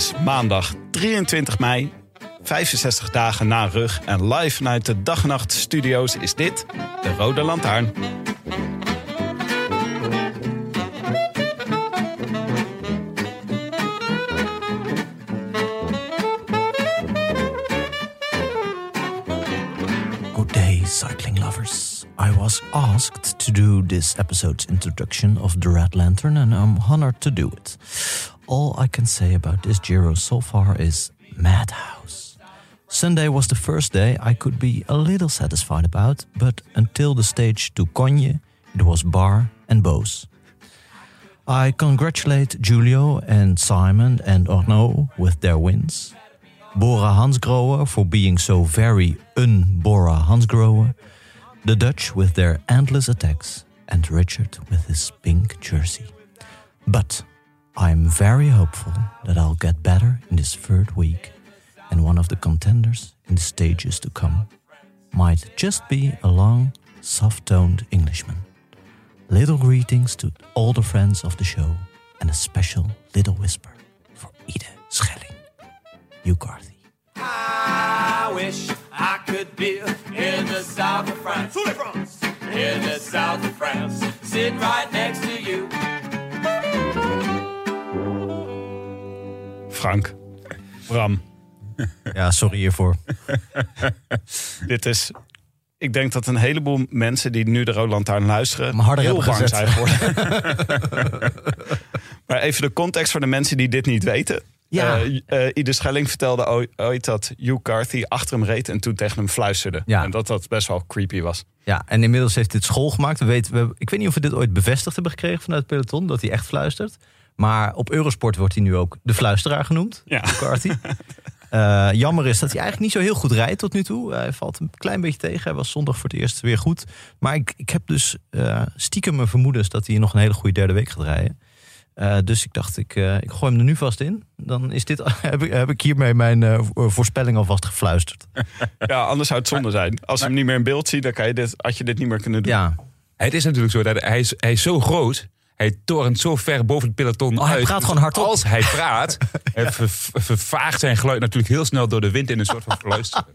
Is maandag 23 mei, 65 dagen na rug en live vanuit de Dag Nacht Studio's is dit de Rode Lantaarn. Good day, cycling lovers. I was asked to do this episode's introduction of the Red Lantern, and I'm honored to do it. All I can say about this Giro so far is madhouse. Sunday was the first day I could be a little satisfied about, but until the stage to Cogne, it was bar and Bose. I congratulate Giulio and Simon and Arnaud with their wins. Bora Hansgrohe for being so very un-Bora Hansgrohe. The Dutch with their endless attacks. And Richard with his pink jersey. But I'm very hopeful that I'll get better in this third week. And one of the contenders in the stages to come might just be a long, soft-toned Englishman. Little greetings to all the friends of the show. And a special little whisper for Ide Schelling. You Carthy. I wish I could be in the south of France. In the south of France. Sitting right next to you. Frank, Bram, Ja, sorry hiervoor. dit is... Ik denk dat een heleboel mensen die nu de Rode Lantaarn luisteren... Maar harder heel bang gezet. zijn geworden. maar even de context voor de mensen die dit niet weten. Ja. Ide Schelling vertelde ooit- ooit dat Hugh Carthy achter hem reed... en toen tegen hem fluisterde. Ja. En dat dat best wel creepy was. Ja, en inmiddels heeft dit school gemaakt. We weten, we, ik weet niet of we dit ooit bevestigd hebben gekregen vanuit het peloton, dat hij echt fluistert. Maar op Eurosport wordt hij nu ook de fluisteraar genoemd, Ja. McCarthy. Eh, jammer is dat hij eigenlijk niet zo heel goed rijdt tot nu toe. Hij valt een klein beetje tegen. Hij was zondag voor het eerst weer goed. Maar ik, ik heb dus eh, stiekem mijn vermoedens dat hij nog een hele goede derde week gaat rijden. Eh, dus ik dacht, ik, eh, ik gooi hem er nu vast in. Dan is dit, heb, ik, heb ik hiermee mijn eh, voorspelling alvast gefluisterd. Ja, anders zou het zonde zijn. Als je hem niet meer in beeld ziet, dan kan je dit, had je dit niet meer kunnen doen. Ja, Het is natuurlijk zo dat hij is, hij is zo groot. Hij torent zo ver boven het peloton Oh, hij uit. praat gewoon hardop. Als hij praat, hij ver- vervaagt zijn geluid natuurlijk heel snel door de wind in een soort van verluistering.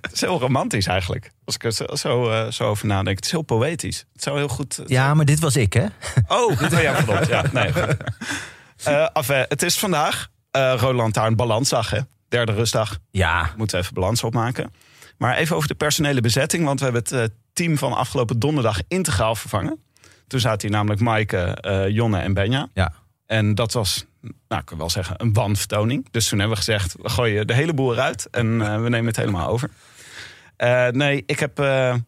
Het is heel romantisch eigenlijk. Als ik er zo, zo, eh, zo over nadenk. Het is heel poëtisch. Het zou heel goed... ja maar dit was ik, hè? Oh, oh ja, verdomd. Ja, nee. Eh, enfin, het is vandaag eh Rode Lantaarn Balansdag, hè? Derde rustdag. Ja, Moeten we even balans opmaken. Maar even over de personele bezetting. Want we hebben het eh, team van afgelopen donderdag integraal vervangen. Toen zaten hier namelijk Maaike, eh, Jonne en Benja. ja. En dat was, nou, ik kan wel zeggen, een wanvertoning. Dus toen hebben we gezegd, we gooien de hele boel eruit en eh, we nemen het helemaal over. Eh, nee, ik heb, eh, eh,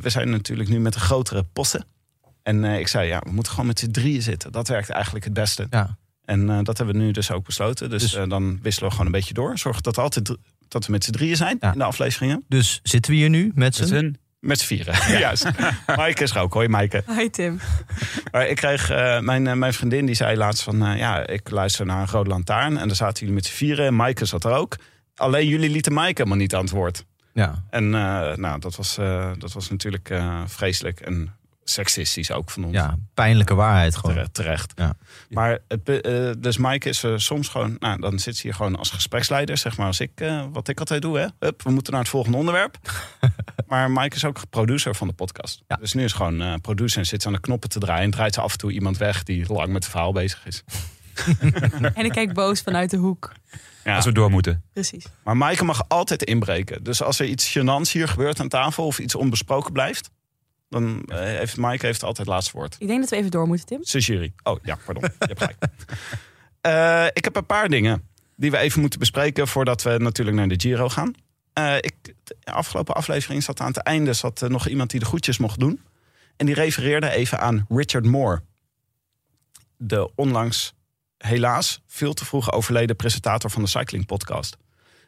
we zijn natuurlijk nu met een grotere posten. En eh, ik zei, ja, we moeten gewoon met z'n drieën zitten. Dat werkt eigenlijk het beste. ja. En eh, dat hebben we nu dus ook besloten. Dus, Dus- eh, dan wisselen we gewoon een beetje door. Zorg dat, we altijd, dat we met z'n drieën zijn Ja. in de afleveringen. Dus zitten we hier nu met z'n... Met z'n vieren. Juist. Maaike is er ook. Hoi Maaike. Hi Tim. Maar ik kreeg, eh, mijn, eh, mijn vriendin die zei laatst van... eh, ja, ik luister naar een Rode Lantaarn. En daar zaten jullie met z'n vieren. En Maaike zat er ook. Alleen jullie lieten Maaike helemaal niet aan het woord. Ja. En eh, nou, dat was, eh, dat was natuurlijk eh, vreselijk. En seksistisch ook van ons. ja, pijnlijke waarheid gewoon. Tere- terecht. Ja. Maar het, eh, dus Maaike is eh, soms gewoon... Nou, dan zit ze hier gewoon als gespreksleider. Zeg maar als ik, eh, wat ik altijd doe. Hè. Hup, we moeten naar het volgende onderwerp. maar Maaike is ook producer van de podcast. Ja. Dus nu is gewoon eh, producer en zit ze aan de knoppen te draaien. En draait ze af en toe iemand weg die lang met het verhaal bezig is. En ik kijk boos vanuit de hoek. Ja. Als we door moeten. Precies. Maar Maaike mag altijd inbreken. Dus als er iets gênants hier gebeurt aan tafel... of iets onbesproken blijft... dan eh, heeft Maaike heeft altijd het laatste woord. Ik denk dat we even door moeten, Tim. Suggerie. Oh ja, pardon. Je hebt gelijk. Eh, ik heb een paar dingen die we even moeten bespreken voordat we natuurlijk naar de Giro gaan. Eh, ik, de afgelopen aflevering zat aan het einde zat, nog iemand die de groetjes mocht doen. En die refereerde even aan Richard Moore. De onlangs helaas veel te vroeg overleden presentator van de Cycling Podcast.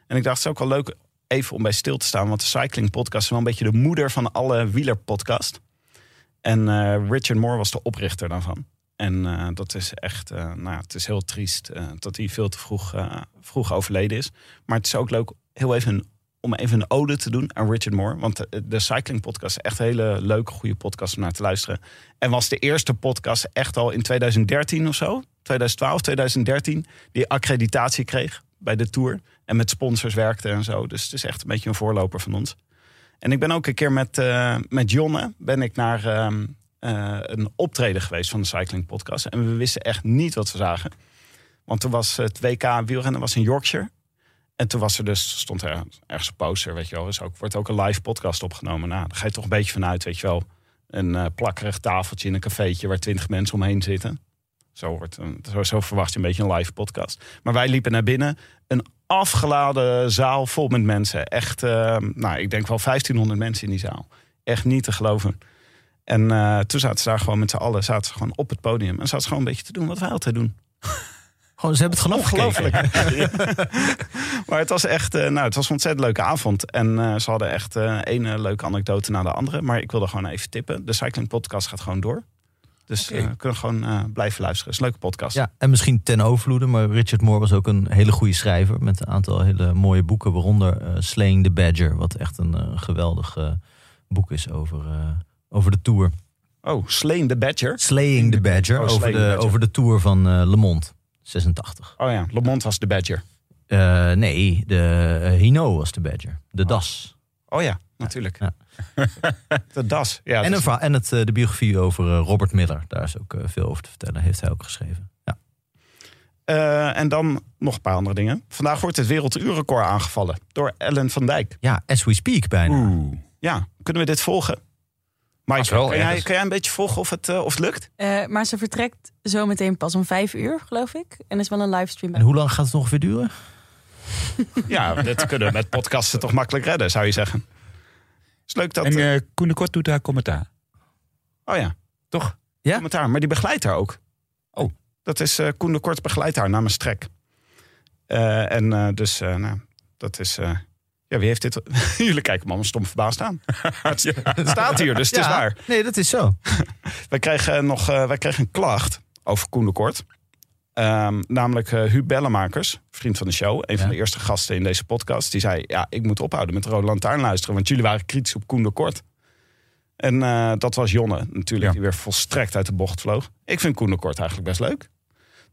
En ik dacht, het is ook wel leuk even om bij stil te staan. Want de Cycling Podcast is wel een beetje de moeder van alle wielerpodcast. En eh, Richard Moore was de oprichter daarvan. En eh, dat is echt, eh, nou het is heel triest dat hij veel te vroeg, vroeg overleden is. Maar het is ook leuk heel even om even een ode te doen aan Richard Moore. Want de, de Cycling Podcast is echt een hele leuke, goede podcast om naar te luisteren. En was de eerste podcast echt al in 2013 of zo, 2012, 2013, die accreditatie kreeg bij de Tour. En met sponsors werkte en zo. Dus het is echt een beetje een voorloper van ons. En ik ben ook een keer met, eh, met Jonne ben ik naar ehm, eh, een optreden geweest van de Cycling Podcast. En we wisten echt niet wat we zagen. Want toen was het WK wielrennen was in Yorkshire. En toen was er dus, stond er ergens een poster, weet je wel. Dus ook, wordt ook een live podcast opgenomen. Nou, daar ga je toch een beetje vanuit, weet je wel. Een eh, plakkerig tafeltje in een cafeetje waar twintig mensen omheen zitten. Zo, wordt een, zo, zo verwacht je een beetje een live podcast. Maar wij liepen naar binnen. Een afgeladen zaal vol met mensen. Echt, eh, nou, ik denk wel 1500 mensen in die zaal. Echt niet te geloven. En eh, toen zaten ze daar gewoon met z'n allen zaten ze gewoon op het podium. En zaten ze gewoon een beetje te doen wat wij altijd doen. Gewoon, ze hebben het gewoon Ongelooflijk. maar het was echt, eh, nou, het was een ontzettend leuke avond. En ze hadden echt eh ene leuke anekdote na de andere. Maar ik wilde gewoon even tippen. De Cycling Podcast gaat gewoon door. Dus Oké. eh, we kunnen gewoon eh, blijven luisteren. Het is een leuke podcast. Ja, en misschien ten overvloede, maar Richard Moore was ook een hele goede schrijver met een aantal hele mooie boeken, waaronder eh, Slaying the Badger, wat echt een geweldig boek is over, over de Tour. Oh, Sleen the Badger. Slaying the Badger, Oh, over, Slaying de, the Badger. over de Tour van Le Monde, 86. Oh ja, Le Monde was de Badger. Nee, de Hino was de Badger, de Das. Oh ja, natuurlijk. Ja. de das. Ja, en een verhaal- en het, eh, de biografie over eh, Robert Miller, daar is ook eh, veel over te vertellen, heeft hij ook geschreven. Ja. Eh, en dan nog een paar andere dingen. Vandaag wordt het werelduurrecord aangevallen door Ellen van Dijk. ja, as we speak bijna. Oeh. Ja, kunnen we dit volgen? Wel, kan, jij, kan jij een beetje volgen of het, of het lukt? Eh, maar ze vertrekt zometeen pas om vijf uur, geloof ik. En is wel een livestream. En hoe lang gaat het ongeveer duren? Ja, dit kunnen we met podcasten toch makkelijk redden, zou je zeggen. Is leuk dat... En eh Koen de Kort doet daar commentaar. oh ja, Toch? Ja? commentaar. Maar die begeleidt haar ook. Oh. Dat is eh, Koen de Kort begeleidt haar namens Trek. En dus, nou, dat is... ja, wie heeft dit... Jullie kijken me allemaal stom verbaasd aan. Het, het staat hier, dus het is waar. Nee, dat is zo. Wij kregen nog wij kregen een klacht over Koen de Kort. Ehm, namelijk eh Huub Bellemakers, vriend van de show. Een van de eerste gasten in deze podcast. Die zei, ja, ik moet ophouden met Rode Lantaarn luisteren. Want jullie waren kritisch op Koen de Kort. En eh, dat was Jonne natuurlijk, Ja. die weer volstrekt uit de bocht vloog. Ik vind Koen de Kort eigenlijk best leuk.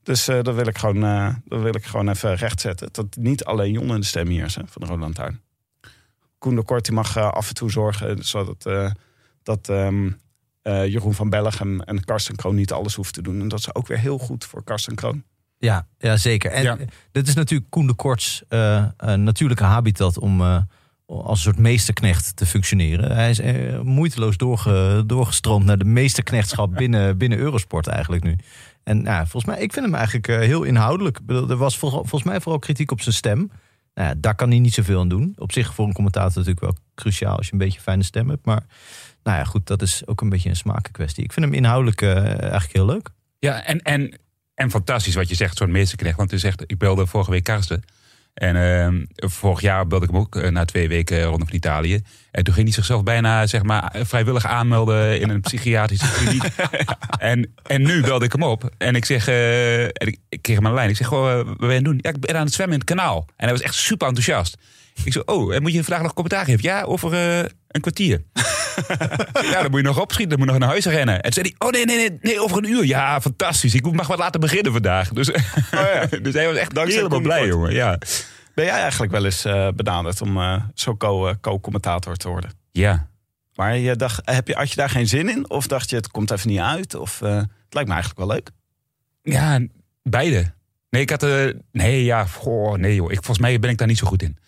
Dus eh dat, wil ik gewoon, dat wil ik gewoon even rechtzetten. Dat niet alleen Jonne de stem hier is hè, van de Rode Lantaarn. Koen de Kort die mag af en toe zorgen zodat dat ehm, eh, Jeroen van Bellegem en Karsten Kroon niet alles hoeven te doen. En dat is ook weer heel goed voor Karsten Kroon. Ja, ja zeker. En Ja. dit is natuurlijk Koen de Korts eh, natuurlijke habitat om eh, als een soort meesterknecht te functioneren. Hij is moeiteloos doorge, doorgestroomd naar de meesterknechtschap binnen, binnen Eurosport eigenlijk nu. En nou, volgens mij, ik vind hem eigenlijk heel inhoudelijk. Er was volgens mij vooral kritiek op zijn stem. Nou ja, daar kan hij niet zoveel aan doen. Op zich voor een commentator natuurlijk wel cruciaal als je een beetje een fijne stem hebt. Maar nou ja, goed, dat is ook een beetje een smakenkwestie. Ik vind hem inhoudelijk eh, eigenlijk heel leuk. Ja, en, en, en fantastisch wat je zegt, zo'n meesterknecht. Want je zegt, ik belde vorige week Karsten. En ehm, vorig jaar belde ik hem ook eh, na twee weken rondom van Italië. En toen ging hij zichzelf bijna zeg maar, vrijwillig aanmelden in een psychiatrische kliniek. en, en nu belde ik hem op. En ik zeg, eh, en ik, ik kreeg hem aan de lijn. Ik zeg, goh, wat ben je aan het doen? Ja, ik ben aan het zwemmen in het kanaal. En hij was echt super enthousiast. Ik zei, oh, en moet je vandaag nog commentaar geven? Ja, over een kwartier. Ja, dan moet je nog opschieten, dan moet je nog naar huis rennen. En toen zei hij, oh nee, nee, nee, nee, over een uur. Ja, fantastisch. Ik mag wat laten beginnen vandaag. Dus, dus hij was echt Dankzij helemaal blij, Kort. jongen. Ja. Ben jij eigenlijk wel eens eh, benaderd om eh, zo co- eh, co-commentator te worden? ja. Maar je dacht, heb je, had je daar geen zin in? Of dacht je, het komt even niet uit? Of, het lijkt me eigenlijk wel leuk. Ja, beide. Nee, ik had... eh nee, ja, goh, nee joh. Ik, volgens mij ben ik daar niet zo goed in.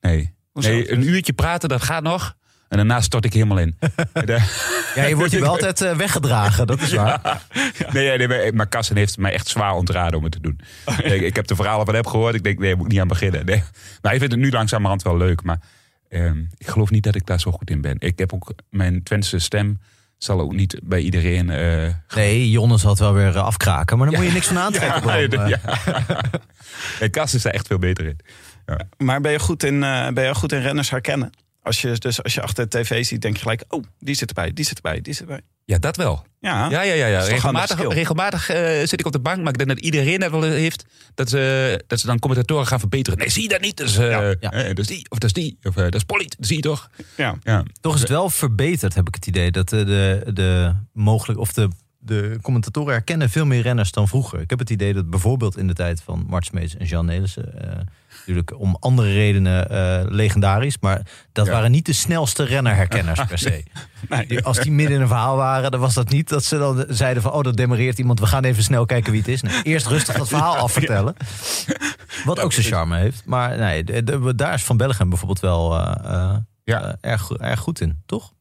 Nee. Hoezo? nee. Een uurtje praten, dat gaat nog. En daarna stort ik helemaal in. Ja, je wordt hier wel altijd eh, weggedragen, dat is waar. nee, nee, nee, maar Kassen heeft mij echt zwaar ontraden om het te doen. ik, ik heb de verhalen van hem gehoord. Ik denk, nee, moet ik niet aan beginnen. Nee. Maar ik vind het nu langzamerhand wel leuk. Maar ehm, ik geloof niet dat ik daar zo goed in ben. Ik heb ook mijn Twentse stem. Zal ook niet bij iedereen. eh Nee, Jonne zal het wel weer eh, afkraken, maar daar moet je niks van aantrekken. Ja, ja. Kas is daar echt veel beter in. Maar ben je goed in, eh, ben je goed in renners herkennen? Als je, dus als je achter de tv ziet, denk je gelijk... oh, die zit erbij, die zit erbij, die zit erbij. Ja, dat wel. Ja, Ja, ja, ja. een Regelmatig, regelmatig eh, zit ik op de bank, maar ik denk dat iedereen dat wel heeft. Dat ze, dat ze dan commentatoren gaan verbeteren. Nee, zie je dat niet? Dat is, eh, Ja, ja. eh, dat is die, of dat is die, of eh, dat is Polly, dat zie je toch? ja. Ja. Toch is het wel verbeterd, heb ik het idee. Dat de, de, de mogelijk, of de, de commentatoren herkennen veel meer renners dan vroeger. Ik heb het idee dat bijvoorbeeld in de tijd van Mart Smeets en Jean Nelissen... natuurlijk om andere redenen eh, legendarisch. Maar dat Ja. waren niet de snelste rennerherkenners per se. Nee. Als die midden in een verhaal waren, dan was dat niet dat ze dan zeiden van... oh, dat demareert iemand, we gaan even snel kijken wie het is. Nee, eerst rustig dat verhaal afvertellen. Wat ook zijn charme heeft. Maar nee, de- de- daar is Van Bellegem bijvoorbeeld wel eh, eh, Ja. erg, erg goed in, toch?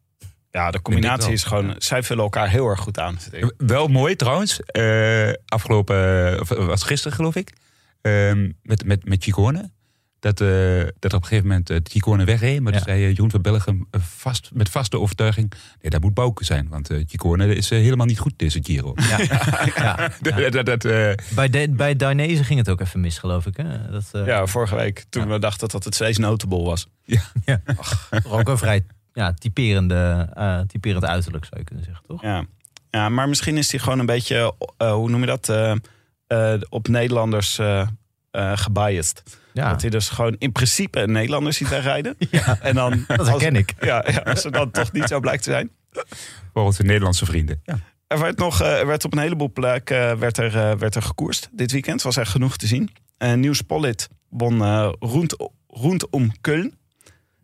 ja, de combinatie is gewoon... zij vullen elkaar heel erg goed aan. Wel mooi trouwens. eh, afgelopen, of, was gisteren geloof ik. ehm, met, met, met Chicone. Dat, eh, dat op een gegeven moment uh, Chicone wegreed. Maar Ja. toen zei eh, Jeroen van Bellegem eh, vast, met vaste overtuiging. Nee, dat moet Bouke zijn. Want eh Chicone is eh, helemaal niet goed deze Giro. Ja. ja. dat, dat, dat, eh, Bij, de, bij Dainese ging het ook even mis, geloof ik. Hè? Dat, eh, Ja, vorige week toen we dachten dat het steeds notable was. toch ook een vrij ja, typerende, eh, typerend uiterlijk, zou je kunnen zeggen, toch? Ja. ja, maar misschien is hij gewoon een beetje... eh, hoe noem je dat? eh, eh, op Nederlanders eh eh, gebiased. Ja, Dat hij dus gewoon in principe een Nederlander ziet wegrijden. En dan, dat als- herken ik. Ja, ja, als het dan toch niet zo blijkt te zijn. voor onze Nederlandse vrienden. Ja. Er werd, nog, eh, er werd op een heleboel plekken eh, werd er, werd er gekoerst. Dit weekend was er genoeg te zien. Uh, Nieuws Pollitt won eh rond, rondom Köln.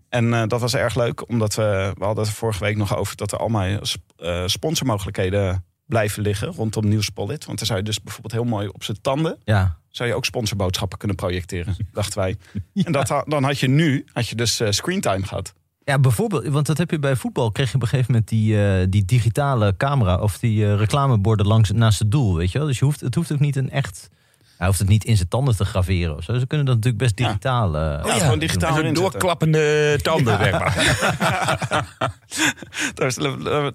En eh, dat was erg leuk, omdat we, we hadden het er vorige week nog over... dat er allemaal sp- eh, sponsormogelijkheden blijven liggen rondom Nieuws Pollitt. Want dan zou je dus bijvoorbeeld heel mooi op zijn tanden... Ja, zou je ook sponsorboodschappen kunnen projecteren, dachten wij. En dat, dan had je nu had je dus eh, screentime gehad. Ja, bijvoorbeeld, want dat heb je bij voetbal. Kreeg je op een gegeven moment die, eh, die digitale camera of die eh, reclameborden langs naast het doel, weet je wel? Dus je hoeft, het hoeft ook niet een echt. Hij hoeft het niet in zijn tanden te graveren of zo. Ze kunnen dat natuurlijk best Ja. digitaal. eh, Ja, gewoon digitaal zetten. doorklappende tanden, zeg maar. Daar is,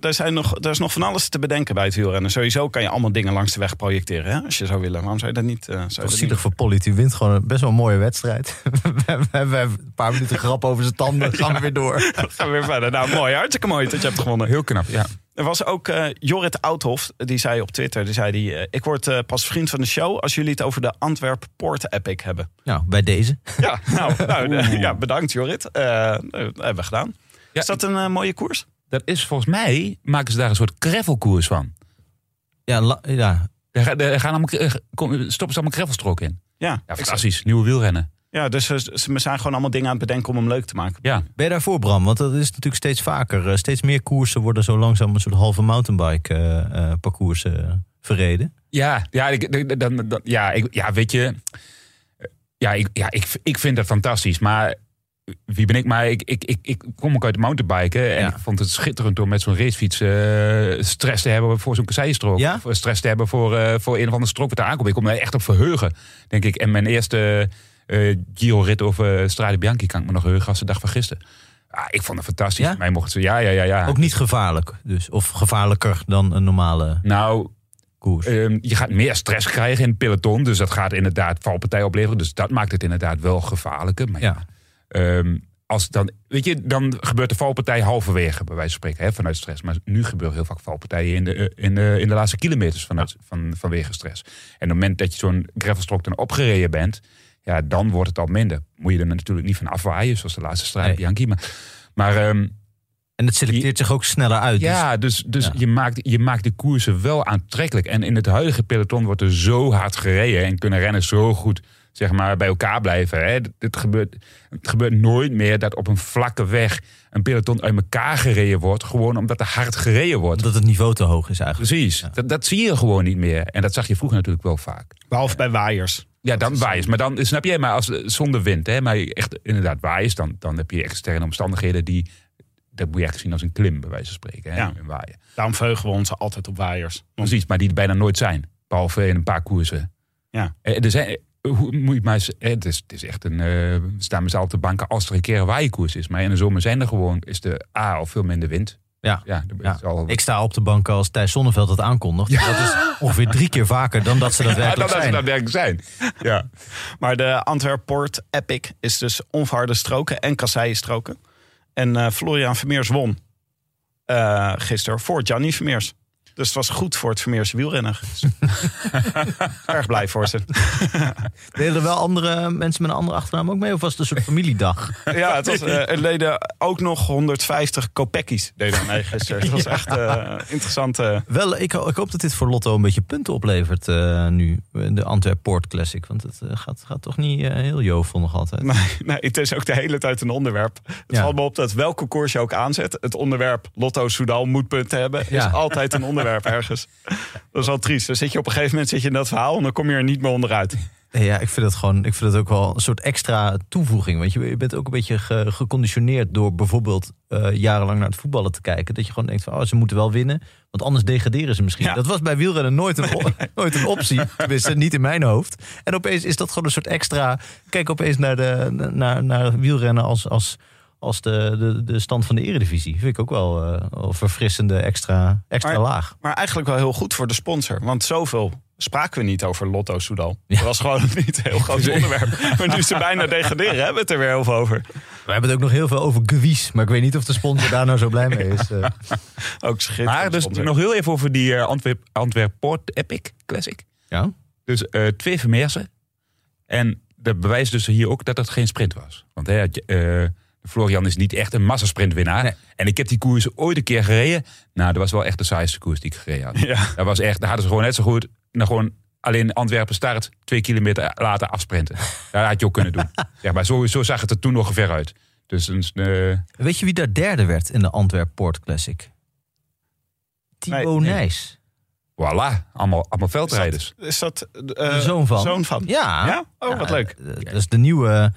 daar, zijn nog, daar is nog van alles te bedenken bij het wielrennen. Sowieso kan je allemaal dingen langs de weg projecteren, hè, als je zou willen. Waarom zou je dat niet? eh, zou dat zielig niet- voor Polly. Die wint gewoon een best wel een mooie wedstrijd. we, hebben, we hebben een paar minuten grap over zijn tanden. Gaan we weer door. Gaan we weer verder. Nou, mooi. Hartstikke mooi dat je hebt gewonnen. Heel knap, ja. Er was ook eh, Jorrit Oudhof, die zei op Twitter, die zei die, eh, ik word eh, pas vriend van de show als jullie het over de Antwerp Port Epic hebben. Nou, bij deze. Ja, nou, nou ja, bedankt Jorrit. Dat hebben we gedaan. Ja, is dat een mooie koers? Dat is volgens mij, maken ze daar een soort gravelkoers van. Ja, la- ja. Daar, ga- daar gaan allemaal, stoppen ze allemaal gravelstrook in. Ja, Ja, fantastisch. Nieuwe wielrennen. Ja dus ze, ze zijn gewoon allemaal dingen aan het bedenken om hem leuk te maken. Ja, Ben je daarvoor, Bram? Want dat is natuurlijk steeds vaker. Eh, Steeds meer koersen worden zo langzaam een soort halve mountainbike eh, eh, parcours eh, verreden. ja, ja, ik, dan, dan, ja, ik, ja weet je. Ja, ik, ja ik, ik vind dat fantastisch. Maar wie ben ik? Maar ik, ik, ik, ik kom ook uit de mountainbiken. En Ja. ik vond het schitterend om met zo'n racefiets eh, stress te hebben voor zo'n kasseienstrook. Ja? Of stress te hebben voor, eh, voor een of andere strook wat er aankomt. Ik kom daar echt op verheugen, denk ik. En mijn eerste Giro-rit over Strade Bianchi kan ik me nog heugen als de dag van gisteren. Ah, ik vond het fantastisch. Ja? Mij mochten ze, ja, ja, ja, ja. Ook niet gevaarlijk, dus. Of gevaarlijker dan een normale Nou, koers. Ehm, je gaat meer stress krijgen in het peloton. Dus dat gaat inderdaad valpartij opleveren. Dus dat maakt het inderdaad wel gevaarlijker. Maar ja. ehm, als dan, weet je, dan gebeurt de valpartij halverwege, bij wijze van spreken, hè, vanuit stress. Maar nu gebeuren heel vaak valpartijen in de, eh, in de, in de laatste kilometers vanuit, van, vanwege stress. En op het moment dat je zo'n gravelstrook dan opgereden bent, ja, dan wordt het al minder. Moet je er natuurlijk niet van afwaaien, zoals de laatste strijd Nee. Bianchi. Maar, maar ehm, En het selecteert zich ook sneller uit. dus- ja, dus, dus Ja. Je, maakt, je maakt de koersen wel aantrekkelijk. En in het huidige peloton wordt er zo hard gereden. En kunnen renners zo goed zeg maar, bij elkaar blijven. Hè. Het, het gebeurt, het gebeurt nooit meer dat op een vlakke weg een peloton uit elkaar gereden wordt. Gewoon omdat er hard gereden wordt. Omdat het niveau te hoog is eigenlijk. Precies. Dat, dat zie je gewoon niet meer. En dat zag je vroeger natuurlijk wel vaak. Behalve bij waaiers. Ja, dan waaiers. Maar dan snap je, maar als zonder wind, hè, maar echt inderdaad waaiers, dan, dan heb je externe omstandigheden die dat moet je echt zien als een klim, bij wijze van spreken. Hè? Ja. Een waaien. Daarom verheugen we ons altijd op waaiers. Precies, maar die er bijna nooit zijn. Behalve in een paar koersen. Ja. Eh, Er zijn, eh, hoe moet je het maar eens- eh, het, is, het is echt een. eh, we staan allen op de banken als er een keer een waaienkoers is. Maar in de zomer zijn er gewoon. Is de A al veel minder wind. Ja. Ja, dat al, Ik sta op de bank als Thijs Zonneveld het aankondigt. Dat is ongeveer drie keer vaker dan dat ze dat, dat zijn. ze daadwerkelijk zijn. Ja. Maar de Antwerp Port Epic is dus onverharde stroken en kasseienstroken. En eh, Florian Vermeers won eh gisteren voor Gianni Vermeers. Dus het was goed voor het Vermeers wielrennen. gisteren. Erg blij voor ze. Deden er wel andere mensen met een andere achternaam ook mee? Of was het een soort familiedag? Ja, het was, eh, er deden ook nog 150 kopekkies deden mee gisteren. Het was echt eh interessant. eh. Wel, ik, ho- ik hoop dat dit voor Lotto een beetje punten oplevert eh, nu. De Antwerp Port Classic. Want het gaat, gaat toch niet heel jovel nog altijd. Nee, nee, het is ook de hele tijd een onderwerp. Het Ja. valt me op dat welke koers je ook aanzet... het onderwerp Lotto Soudal moet punten hebben... is Ja. altijd een onderwerp ergens. Dat is wel triest. Dan zit je op een gegeven moment zit je in dat verhaal... en dan kom je er niet meer onderuit. Ja, ik vind het gewoon, ik vind het ook wel een soort extra toevoeging. Want je, je bent ook een beetje ge- geconditioneerd door bijvoorbeeld eh, jarenlang naar het voetballen te kijken. Dat je gewoon denkt van, oh, ze moeten wel winnen, want anders degraderen ze misschien. Ja. Dat was bij wielrennen nooit een, nooit een optie, tenminste niet in mijn hoofd. En opeens is dat gewoon een soort extra, kijk opeens naar, de, naar, naar wielrennen als, als, als de, de, de stand van de eredivisie. Vind ik ook wel eh, wel verfrissende extra, extra Maar- laag. Maar eigenlijk wel heel goed voor de sponsor. Want zoveel spraken we niet over Lotto Soudal. Ja. Dat was gewoon niet een heel groot onderwerp. Maar nu ze bijna degraderen, hebben we het er weer heel veel over. We hebben het ook nog heel veel over Gewies, maar ik weet niet of de sponsor daar nou zo blij mee is. eh. Ook schitterend. Maar dus sponsor. nog heel even over die eh, Antwerp, Antwerp Port Epic Classic. ja? Dus eh, twee Vermeersen. En dat bewijst dus hier ook dat het geen sprint was. Want hè, eh, Florian is niet echt een massasprintwinnaar. Nee. En ik heb die koers ooit een keer gereden. Nou, dat was wel echt de saaiste koers die ik gereden had. Ja. Dat was echt, daar hadden ze gewoon net zo goed... Nou, gewoon alleen Antwerpen start, twee kilometer later afsprinten. Dat had je ook kunnen doen. Ja, maar zo, zo zag het er toen ongeveer uit. Dus eh, Weet je wie daar derde werd in de Antwerp Port Classic? Thibaut Nee, nee. Nijs. voilà, allemaal, allemaal veldrijders. Is dat eh, De zoon van. Zoon van. Ja. Ja? Oh, wat leuk. eh, Dat is de nieuwe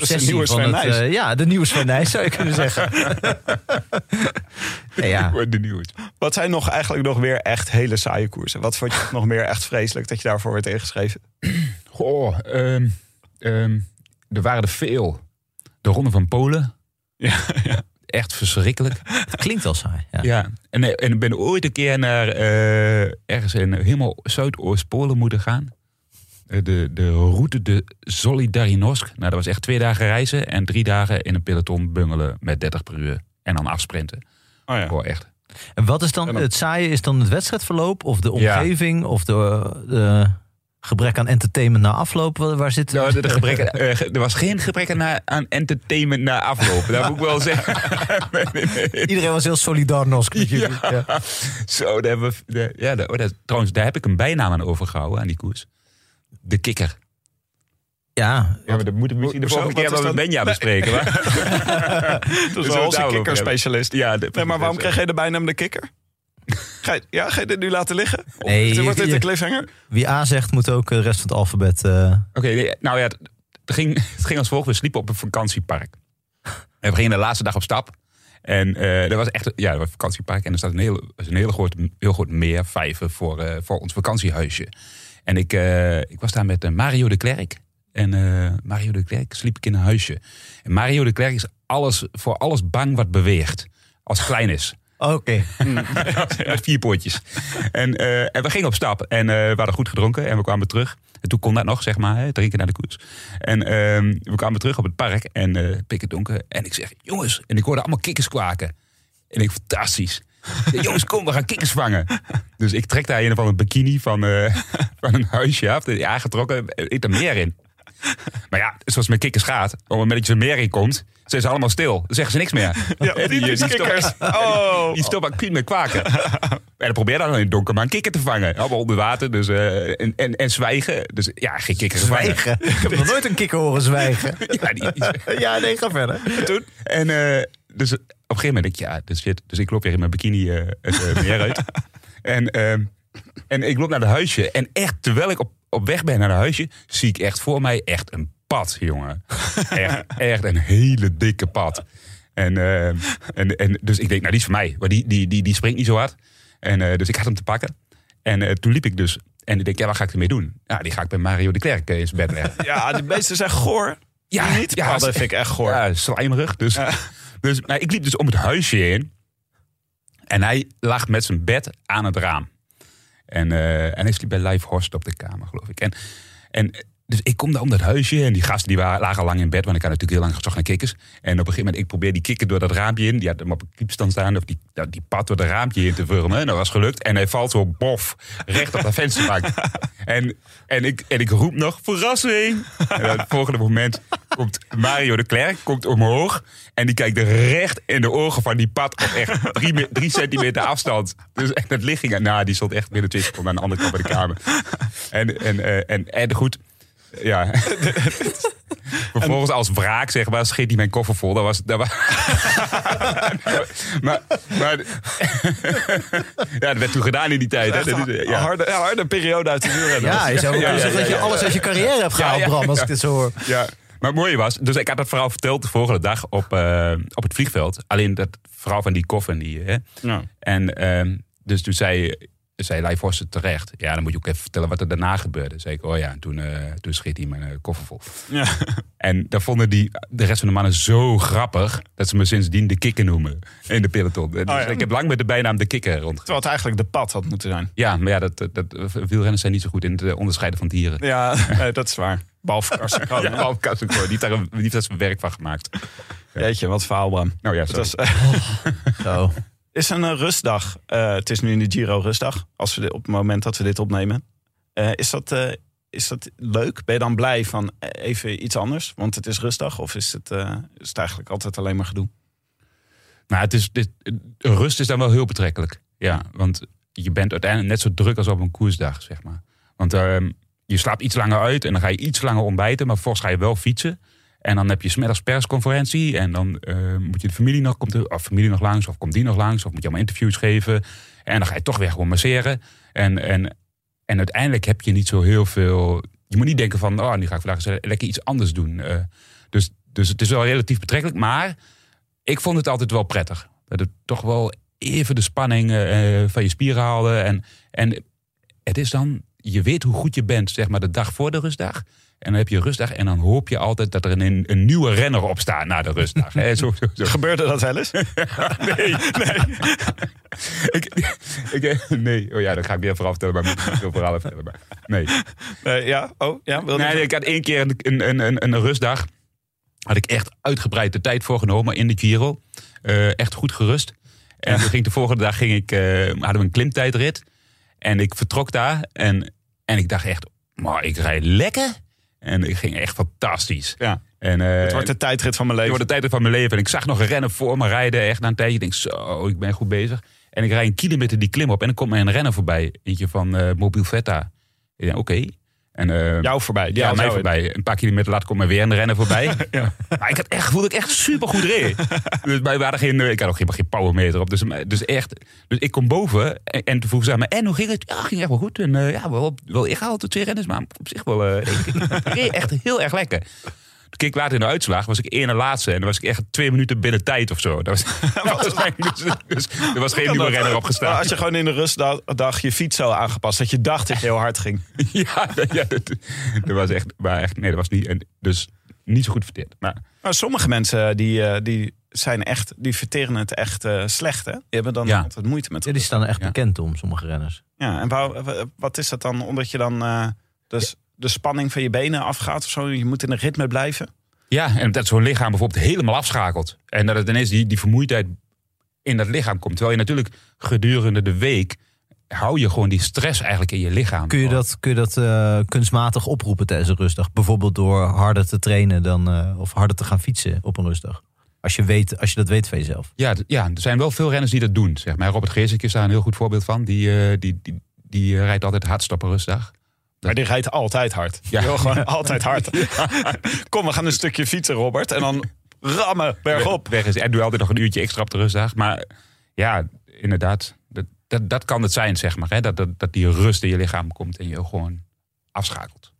obsessie nieuwe van Sven het... Eh, ja, de nieuwe Sven Nijs zou je kunnen zeggen. ja, ja. De nieuwe. Wat zijn nog eigenlijk nog weer echt hele saaie koersen? Wat vond je nog meer echt vreselijk dat je daarvoor werd ingeschreven? Goh, ehm, ehm, er waren er veel. De Ronde van Polen. Ja, Echt verschrikkelijk. Het klinkt wel saai. Ja. Ja. En, eh, en ik ben ooit een keer naar eh, ergens in helemaal Zuidoost-Polen moeten gaan. Eh, De, de route de Solidarnosc. Nou, dat was echt twee dagen reizen en drie dagen in een peloton bungelen met 30 per uur. En dan afsprinten. Oh ja. Goh, echt. En wat is dan, het saaie? Is dan het wedstrijdverloop of de Ja. omgeving of de, de gebrek aan entertainment na afloop? Waar zit Nou, de, de gebrek, eh, er was geen gebrek aan, aan entertainment na afloop. Dat moet ik wel zeggen. Nee, nee, nee. Iedereen was heel solidarnosk met jullie. Ja. Zo, daar hebben we, ja, daar- oh, trouwens, daar heb ik een bijnaam aan overgehouden, aan die koers. De kikker. Ja, Ja, maar dat moeten we misschien de volgende keer met? Benja bespreken. Dat is we wel onze kikkerspecialist. Ja, de- Nee, maar waarom krijg jij de bijnaam de kikker? Ga je, ja, ga je dit nu laten liggen? Nee, Wordt dit een cliffhanger? wie A zegt moet ook de rest van het alfabet... eh, Oké, nou ja, het, ging, het ging als volgt. We sliepen op een vakantiepark. En we gingen de laatste dag op stap. En eh dat was echt ja, dat was een vakantiepark. En er staat een heel, een hele groot, heel groot meer, vijven, voor, eh, voor ons vakantiehuisje. En ik, eh, ik was daar met eh, Mario de Klerk. En eh, Mario de Klerk sliep ik in een huisje. En Mario de Klerk is alles, voor alles bang wat beweegt. Als het klein is. Oké. Met vier pootjes. En, en we gingen op stap. En we hadden goed gedronken. En we kwamen terug. En toen kon dat nog, zeg maar. Hè, drinken naar de koers. En ehm, we kwamen terug op het park. En pikken donker. En ik zeg, jongens. En ik hoorde allemaal kikkers kwaken. En ik, fantastisch. Jongens, kom, we gaan kikkers vangen. Dus ik trek daar een of andere bikini van, eh, van een huisje af. Die aangetrokken. Ik er meer in. Maar ja, zoals het met kikkers gaat. Op het moment dat je er meer in komt. Zijn ze allemaal stil. Dan zeggen ze niks meer. Ja, En die, die, stoppen- kikkers. Oh. die stoppen met kwaken. en dan probeer dan in het donker maar een kikker te vangen. Allemaal onder water dus, eh, en, en, en zwijgen. Dus ja, geen kikker vangen. Zwijgen. Ik heb nog nooit een kikker horen zwijgen. Ja, die, die- Ja, nee, ga verder. toen. En eh, dus een gegeven moment denk ik, ja, dus, shit. dus ik loop weer in mijn bikini eh, het eh, meer uit. En, ehm, en ik loop naar het huisje. En echt, terwijl ik op, op weg ben naar het huisje, zie ik echt voor mij echt een pad, jongen. Echt, echt een hele dikke pad. En, eh, en, en dus ik denk, nou die is voor mij. Maar die, die, die, die springt niet zo hard. En, eh, dus ik had hem te pakken. En toen liep ik dus. En ik denk, ja, wat ga ik ermee doen? Ja, die ga ik bij Mario de Klerk in zijn bed leggen. Ja, de meeste zijn goor. Ja, niet? ja, dat vind ik echt goor. Ja, slijmerig. Dus, dus nou, ik liep dus om het huisje heen. En hij lag met zijn bed aan het raam. En, eh, en hij sliep bij Live Horst op de kamer, geloof ik. En, en dus ik kom daar om dat huisje. En die gasten die waren, lagen lang in bed. Want ik had natuurlijk heel lang gezocht naar kikkers. En op een gegeven moment, ik probeer die kikker door dat raampje in. Die had hem op een kiepstand staan. Of die, nou, die pad door dat raampje in te vormen. En dat was gelukt. En hij valt zo bof recht op dat vensterbank. en, en, ik, en ik roep nog, verrassing. En op het volgende moment komt Mario de Klerk komt omhoog. En die kijkt recht in de ogen van die pad op echt drie, drie centimeter afstand. Dus echt met ligging. Nou, die stond echt binnen twee seconden aan de andere kant van de kamer. En, en, eh, en, en goed, ja. Vervolgens als wraak, zeg maar, scheet hij mijn koffer vol. Dat was... Dat was maar, maar ja, dat werd toen gedaan in die tijd. Hè. Dat is, ja. harde, harde periode uit de wielrennen. Ja, je zou Ja, kunnen ja, zeggen dat je ja. alles uit je carrière hebt gehaald, ja, Bram, als ja. ik dit zo hoor. Ja, maar het mooie was, dus ik had het verhaal verteld de volgende dag op, eh, op het vliegveld. Alleen dat verhaal van die koffer. en Die, hè. Ja. En ehm, dus toen zei, zei Leijvorsten terecht. Ja, dan moet je ook even vertellen wat er daarna gebeurde. Zei ik, oh ja, en toen, eh toen schiet hij mijn eh, koffer vol. Ja. En dat vonden die, de rest van de mannen zo grappig... dat ze me sindsdien de kikker noemen in de peloton. Dus ja. ik heb lang met de bijnaam de kikker rond. Terwijl het eigenlijk de pad had moeten zijn. Ja, maar ja, dat, dat, dat, wielrenners zijn niet zo goed in het eh, onderscheiden van dieren. Ja, dat is waar. Behalve Karsten Kroon. Ja, Ralf Kastenkoor, die daar heeft daar zijn werk van gemaakt. Jeetje, wat verhaal, Bram. Nou ja, Het sorry. was, Zo. Is een eh, rustdag. Eh, het is nu in de Giro rustdag. Als we dit, op het moment dat we dit opnemen. Eh, is, dat, is dat leuk? Ben je dan blij van even iets anders? Want het is rustdag. Of is het, is eigenlijk altijd alleen maar gedoe? Nou, het is, dit, rust is dan wel heel betrekkelijk. Ja, want je bent uiteindelijk net zo druk als op een koersdag, zeg maar. Want ehm, je slaapt iets langer uit en dan ga je iets langer ontbijten, maar vervolgens ga je wel fietsen. En dan heb je smiddags persconferentie en dan eh, moet je de familie nog, komt de, of familie nog langs, of komt die nog langs, of moet je allemaal interviews geven. En dan ga je toch weer gewoon masseren. En, en, en uiteindelijk heb je niet zo heel veel. Je moet niet denken van, oh, nu ga ik vandaag lekker iets anders doen. Eh, dus, dus het is wel relatief betrekkelijk, maar ik vond het altijd wel prettig. Dat het toch wel even de spanning eh, van je spieren haalde. En, en het is dan, je weet hoe goed je bent, zeg maar, de dag voor de rustdag. En dan heb je rustdag en dan hoop je altijd dat er een, een nieuwe renner op staat na de rustdag. Zo, zo, zo. Gebeurde dat wel eens? Nee, nee. ik, ik, nee, oh ja, dat ga ik weer vooral vertellen, maar ik moet niet veel verhalen vertellen. Maar, nee. Ja, oh, ja. Wilde Nee, ik had één keer een, een, een, een rustdag. Had ik echt uitgebreid de tijd voorgenomen in de Giro. Eh, echt goed gerust. En toen ging de volgende dag ging ik, eh, hadden we een klimtijdrit. En ik vertrok daar. En, en ik dacht echt, maar ik rijd lekker. En ik ging echt fantastisch. Ja. En, eh, Het wordt de tijdrit van mijn het leven. wordt de tijd van mijn leven. En ik zag nog een renner voor me rijden. Echt na een tijdje. Ik denk, zo, ik ben goed bezig. En ik rijd een kilometer die klim op. En dan komt mij een renner voorbij. Eentje van eh Mobiel Vetta. Ik denk, oké. En, eh, Jou voorbij. ja, Ja, mij voorbij. Een paar kilometer later komt mij weer een renner voorbij. Maar ik had echt gevoeld dat ik echt super goed reed. dus wij waren geen, ik had ook geen, geen powermeter op. Dus, dus echt. Dus ik kom boven en, en toen vroeg ze aan me: En hoe ging het? Ja, ging echt wel goed. En eh, ja, wel, wel ik haal de twee renners, maar op zich wel. eh, ik, ik reed echt heel erg lekker. Keek ik later in de uitslag, was ik één en laatste. En dan was ik echt twee minuten binnen tijd of zo. Dat was, dat was mijn- dus, dus er was geen nieuwe renner opgestaan. als je gewoon in de rustdag je fiets zo aangepast, dat je dacht dat je heel hard ging. Ja, dat, ja dat, dat was echt, maar echt. Nee, dat was niet. en Dus niet zo goed verteerd. Maar Maar sommige mensen die, eh, die zijn echt, die verteren het echt eh, slecht. Hè? Die hebben dan Ja. altijd moeite met Ja, die staan er echt Ja. bekend om, sommige renners. Ja, en wat is dat dan? Omdat je dan eh, dus de spanning van je benen afgaat of zo? Je moet in een ritme blijven. Ja, en dat zo'n lichaam bijvoorbeeld helemaal afschakelt. En dat het ineens die, die vermoeidheid in dat lichaam komt. Terwijl je natuurlijk gedurende de week hou je gewoon die stress eigenlijk in je lichaam. Kun je dat, kun je dat eh, kunstmatig oproepen tijdens een rustdag? Bijvoorbeeld door harder te trainen dan, eh, of harder te gaan fietsen op een rustdag? Als je, weet, als je dat weet van jezelf. Ja, ja, er zijn wel veel renners die dat doen. Zeg maar. Robert Geesink is daar een heel goed voorbeeld van. Die, eh, die, die, die rijdt altijd hardstop op een rustdag. Maar die rijdt altijd hard. Ja. Ja. gewoon altijd hard. Kom, we gaan een stukje fietsen, Robert. En dan rammen bergop. Weg is. En doe altijd nog een uurtje extra op de rustdag. Maar ja, inderdaad. Dat, dat, dat kan het zijn, zeg maar. Hè? Dat, dat, dat die rust in je lichaam komt en je gewoon afschakelt.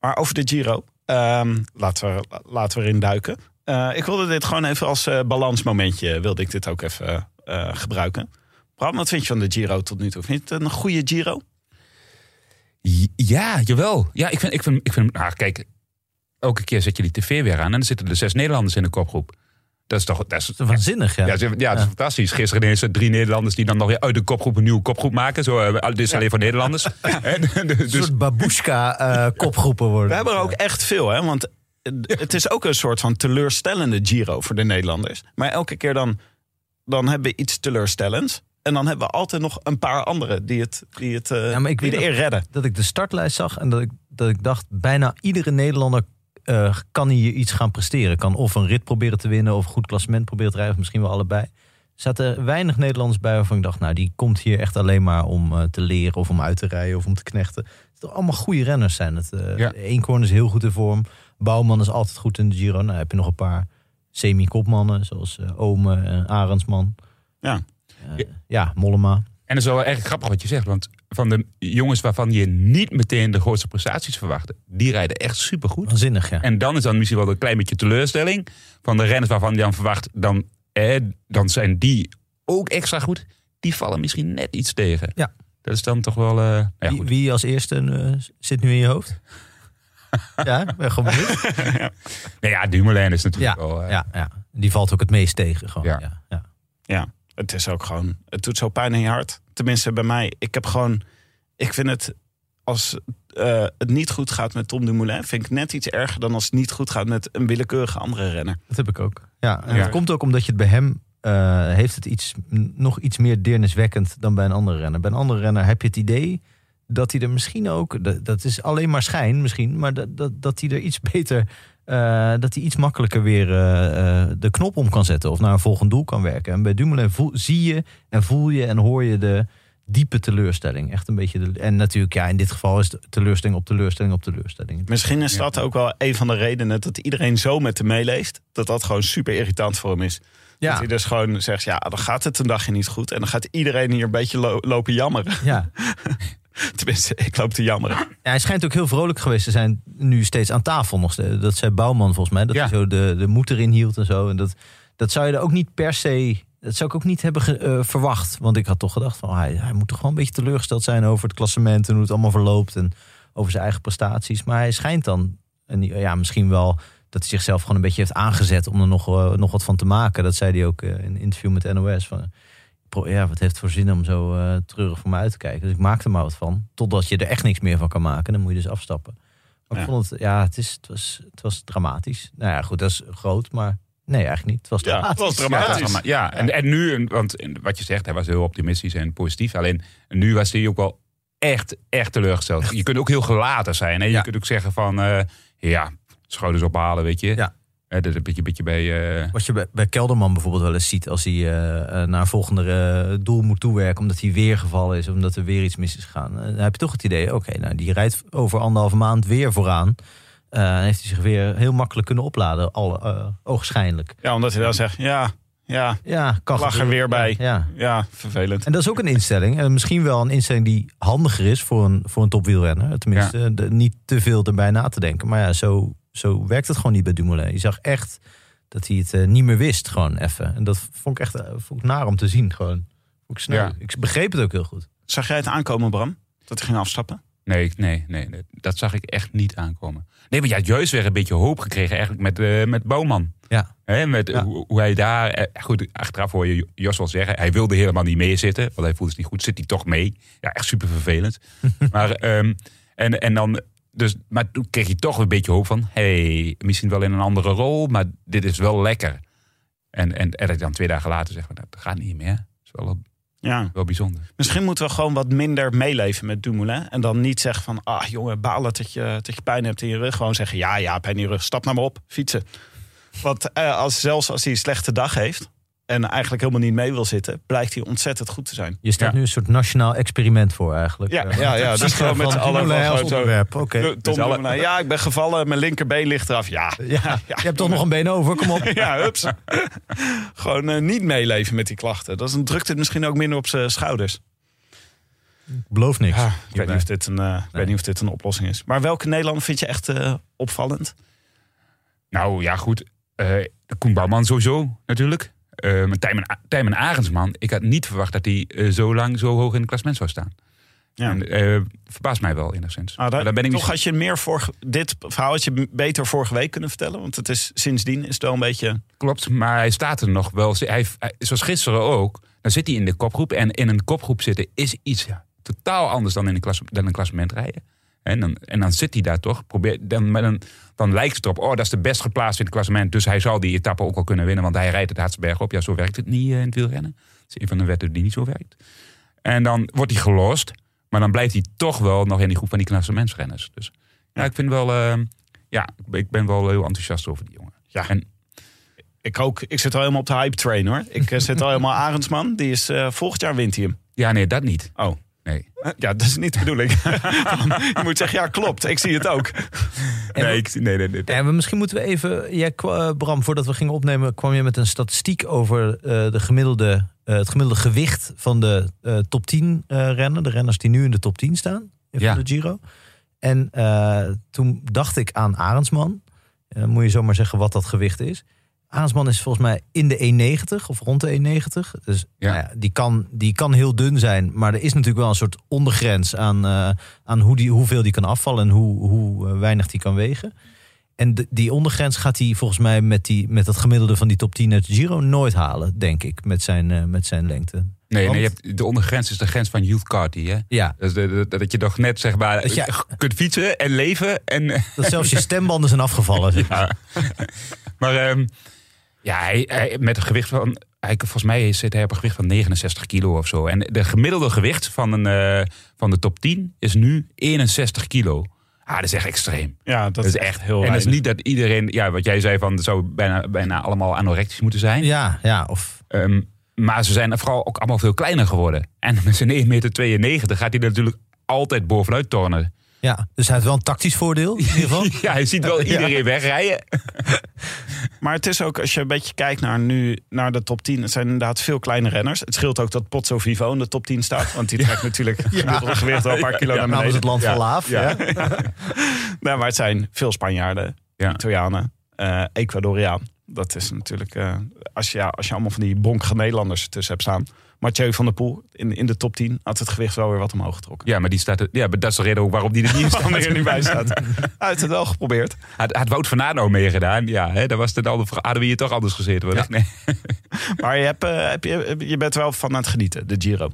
Maar over de Giro, ehm, laten, we, laten we erin duiken. Eh, ik wilde dit gewoon even als eh, balansmomentje, wilde ik dit ook even eh, gebruiken. Bram, wat vind je van de Giro tot nu toe? Vind je het een goede Giro? Ja, jawel. Ja, ik vind, ik vind, ik vind nou, kijk, elke keer zet je die tv weer aan en dan zitten er zes Nederlanders in de kopgroep. Dat is toch, dat is, Dat is waanzinnig, ja. Ja, ja, dat is fantastisch. Gisteren ineens er drie Nederlanders die dan nog weer uit de kopgroep een nieuwe kopgroep maken. Zo, eh, dit is alleen voor Nederlanders. Hè, Een dus, soort babushka-kopgroepen worden. We hebben er ook echt veel, hè? Want het is ook een soort van teleurstellende Giro voor de Nederlanders. Maar elke keer dan, dan hebben we iets teleurstellends. En dan hebben we altijd nog een paar anderen die het, die het eh, Ja, maar ik die de eer redden. dat ik de startlijst zag en dat ik, dat ik dacht, bijna iedere Nederlander eh, kan hier iets gaan presteren. Kan of een rit proberen te winnen of een goed klassement proberen te rijden, of misschien wel allebei. Er zaten weinig Nederlanders bij waarvan ik dacht, nou die komt hier echt alleen maar om eh, te leren of om uit te rijden of om te knechten. Het zijn allemaal goede renners zijn het. eh Ja. Eenkorn is heel goed in vorm. Bouwman is altijd goed in de Giro. Nou heb je nog een paar semi-kopmannen zoals eh Ome en Arendsman. Ja. Eh, ja, Mollema. en dat is wel erg grappig wat je zegt. Want van de jongens waarvan je niet meteen de grootste prestaties verwachtte, die rijden echt supergoed. Waanzinnig, ja. En dan is dan misschien wel een klein beetje teleurstelling. Van de renners waarvan je dan verwacht, dan, eh, dan zijn die ook extra goed. Die vallen misschien net iets tegen. Ja. Dat is dan toch wel... eh, nou ja, Wie, goed. wie als eerste eh, zit nu in je hoofd? ja, ik ben gewoon benieuwd. Nou ja, Dumoulin is natuurlijk Ja, wel... ja, ja, die valt ook het meest tegen. Gewoon. Ja. Ja. Ja, Ja, het is ook gewoon. Het doet zo pijn in je hart. Tenminste, bij mij. Ik heb gewoon. Ik vind het. Als eh, het niet goed gaat met Tom Dumoulin, vind ik net iets erger dan als het niet goed gaat met een willekeurige andere renner. Dat heb ik ook. Ja, en Ja. het komt ook omdat je het bij hem eh, heeft het iets, nog iets meer deerniswekkend dan bij een andere renner. Bij een andere renner heb je het idee dat hij er misschien ook, dat, dat is alleen maar schijn misschien, maar dat, dat, dat hij er iets beter, eh, dat hij iets makkelijker weer eh, eh, de knop om kan zetten of naar een volgend doel kan werken. En bij Dumoulin voel, zie je en voel je en hoor je de diepe teleurstelling. Echt een beetje de, en natuurlijk, ja, in dit geval is teleurstelling op teleurstelling op teleurstelling. Misschien is dat ook wel een van de redenen dat iedereen zo met hem meeleeft. Dat dat gewoon super irritant voor hem is. Dat hij dus gewoon zegt, ja, dan gaat het een dagje niet goed. En dan gaat iedereen hier een beetje lo- lopen jammeren. ja. Tenminste, ik loop te jammeren. Ja, hij schijnt ook heel vrolijk geweest te zijn. Nu steeds aan tafel nog steeds. Dat zei Bouwman volgens mij. Dat Ja. hij zo de, de moed erin hield en zo. En dat, dat zou je er ook niet per se. Dat zou ik ook niet hebben ge- eh, verwacht. Want ik had toch gedacht van hij, hij moet toch gewoon een beetje teleurgesteld zijn over het klassement en hoe het allemaal verloopt. En over zijn eigen prestaties. Maar hij schijnt dan. En ja, misschien wel dat hij zichzelf gewoon een beetje heeft aangezet om er nog, eh, nog wat van te maken. Dat zei hij ook eh, in een interview met NOS. Van, ja, wat heeft het voor zin om zo eh, treurig voor me uit te kijken. Dus ik maak er maar wat van. Totdat je er echt niks meer van kan maken. Dan moet je dus afstappen. Maar ik Ja. vond het, ja, het, is, het, was, het was dramatisch. Nou ja, goed, dat is groot, maar nee, eigenlijk niet. Het was Ja, het dramatisch. was Ja, dramatisch. ja, en, en nu, want wat je zegt, hij was heel optimistisch en positief. Alleen nu was hij ook wel echt, echt teleurgesteld. Je kunt ook heel gelaten zijn. Hè? Je kunt ook zeggen van, eh, ja, schouders ophalen, weet je. Ja. Eh, dat is een beetje, beetje bij... eh, Wat je bij, bij Kelderman bijvoorbeeld wel eens ziet als hij eh, naar een volgende eh, doel moet toewerken, omdat hij weer gevallen is, omdat er weer iets mis is gegaan. Eh, dan heb je toch het idee, oké, nou die rijdt over anderhalve maand weer vooraan. Eh, dan heeft hij zich weer heel makkelijk kunnen opladen, al, eh, oogschijnlijk. Ja, omdat hij dan zegt, ja, ja, Ja, kan Lag er weer bij. Ja, ja, vervelend. En dat is ook een instelling. En misschien wel een instelling die handiger is voor een, voor een topwielrenner. Tenminste, de- niet te veel erbij na te denken. Maar ja, zo, zo werkt het gewoon niet bij Dumoulin. Je zag echt dat hij het eh, niet meer wist, gewoon even. En dat vond ik echt eh, vond ik naar om te zien, gewoon. Vond ik, sneu. Ja. ik begreep het ook heel goed. Zag jij het aankomen, Bram? Dat hij ging afstappen? Nee, nee, nee, nee, dat zag ik echt niet aankomen. Nee, maar je had juist weer een beetje hoop gekregen eigenlijk met, eh met Bouwman. Ja. Hè, met Ja. hoe, hoe hij daar... eh, Goed, achteraf hoor je Jos wel zeggen... hij wilde helemaal niet meezitten, want hij voelde zich niet goed. Zit hij toch mee? Ja, echt super vervelend. maar, ehm, en, en dan... Dus, maar toen kreeg je toch een beetje hoop van... hey, misschien wel in een andere rol, maar dit is wel lekker. En, en, en dat dan twee dagen later zegt... van, dat gaat niet meer. Dat is wel, Ja. wel bijzonder. Misschien moeten we gewoon wat minder meeleven met Dumoulin. En dan niet zeggen van, ah jongen, balen dat je, dat je pijn hebt in je rug. Gewoon zeggen, ja, ja, pijn in je rug, stap nou maar op, fietsen. Want eh, als, zelfs als hij een slechte dag heeft en eigenlijk helemaal niet mee wil zitten, blijkt hij ontzettend goed te zijn. Je Ja. nu een soort nationaal experiment voor eigenlijk. Ja, Eh, ja, ja, dus gewoon met als onderwerp. Oké. Tom Dus alle- Dumoulin, ja, ik ben gevallen, mijn linkerbeen ligt eraf. Ja, Ja, je hebt toch nog een been over, kom op. ja, hups. gewoon eh, niet meeleven met die klachten. Dan drukt het misschien ook minder op zijn schouders. Ik beloof niks. Ja, ik weet niet of dit een, eh, weet niet of dit een oplossing is. Maar welke Nederlander vind je echt eh, opvallend? Nou ja, goed. eh, de Koen Bouwman sowieso natuurlijk. Maar Tijmen, Tijmen Arendsman, ik had niet verwacht dat hij eh, zo lang zo hoog in het klassement zou staan. Ja. En, eh, verbaast mij wel enigszins. Ah, daar, Maar daar ben ik toch misschien- had je meer vorige, dit verhaal had je beter vorige week kunnen vertellen. Want het is sindsdien is het wel een beetje. Klopt, maar hij staat er nog wel. Hij, hij- zoals gisteren ook, dan zit hij in de kopgroep. En in een kopgroep zitten is iets totaal anders dan in een, klas, dan een klassement rijden. En dan, en dan zit hij daar toch. Probeer, dan, dan, dan lijkt het erop, oh, dat is de best geplaatst in het klassement. Dus hij zal die etappe ook wel kunnen winnen, want hij rijdt het Haatsberg op. Ja, zo werkt het niet eh, in het wielrennen. Dat is een van de wetten die niet zo werkt. En dan wordt hij gelost, maar dan blijft hij toch wel nog in die groep van die klassementsrenners. Dus ja, ik vind wel, eh, ja, ik ben wel heel enthousiast over die jongen. Ja. En Ik ook. Ik zit al helemaal op de hype train hoor. Ik eh, zit al helemaal Arendsman. Die is eh, volgend jaar wint hij hem. ja, nee, dat niet. Oh. Nee. Ja, dat is niet de bedoeling. je moet zeggen, ja, klopt. Ik zie het ook. Nee, ik, nee, nee, nee. Ja, maar misschien moeten we even. Jij, kwa- eh, Bram, voordat we gingen opnemen, kwam je met een statistiek over eh, de gemiddelde, eh, het gemiddelde gewicht van de top 10 eh rennen. De renners die nu in de top 10 staan in Ja. de Giro. En toen dacht ik aan Arendsman. Moet je zomaar zeggen wat dat gewicht is. Arendsman is volgens mij in de 1,90 of rond de 1,90. Dus Ja. nou ja, die, kan, die kan heel dun zijn. Maar er is natuurlijk wel een soort ondergrens aan, eh, aan hoe die, hoeveel die kan afvallen en hoe, hoe eh, weinig die kan wegen. En de- die ondergrens gaat hij volgens mij met, die, met dat gemiddelde van die top 10 uit Giro nooit halen, denk ik, met zijn, eh, met zijn lengte. Nee, Want- nee je hebt, de ondergrens is de grens van Youth Carty. Hè? Ja, Dus de, de- dat je nog net zeg maar, Dat je- kunt fietsen en leven. En, dat zelfs je stembanden zijn afgevallen. zeg ja. maar ehm, ja, hij, hij- met een gewicht van. Hij, volgens mij zit hij op een gewicht van 69 kilo of zo. En de gemiddelde gewicht van, een, eh, van de top 10 is nu 61 kilo. Ah, dat is echt extreem. Ja, dat, Dat is echt heel En dat is niet dat iedereen, ja, wat jij zei van, het zou bijna, bijna allemaal anorectisch moeten zijn. Ja, ja, of Ehm, maar ze zijn vooral ook allemaal veel kleiner geworden. En met zijn 1,92 meter gaat hij natuurlijk altijd bovenuit tornen. Ja. Dus hij heeft wel een tactisch voordeel in ieder geval. Ja, hij ziet wel iedereen wegrijden. Maar het is ook, als je een beetje kijkt naar nu, naar de top 10, het zijn inderdaad veel kleine renners. Het scheelt ook dat Potso Vivo in de top 10 staat. Want die trekt natuurlijk het gemiddelde gewicht wel een paar kilo naar beneden. het land van Ja. Laaf. Ja. Nou, maar het zijn veel Spanjaarden, Ja. Italianen, eh Ecuadoriaan. Dat is natuurlijk, eh, als, je, ja, als je allemaal van die bonkige Nederlanders tussen hebt staan. Mathieu van der Poel in, in de top 10 had het gewicht wel weer wat omhoog getrokken. Ja, maar die staat ja, maar dat is de reden ook waarom die er niet in er niet bij staat. Hij heeft het wel geprobeerd. Had, had Wout van nou meegedaan, ja, hè, dan was het al, hadden we hier toch anders gezeten. wellicht. Nee. Maar je, hebt, eh, heb je, je bent wel van aan het genieten, de Giro.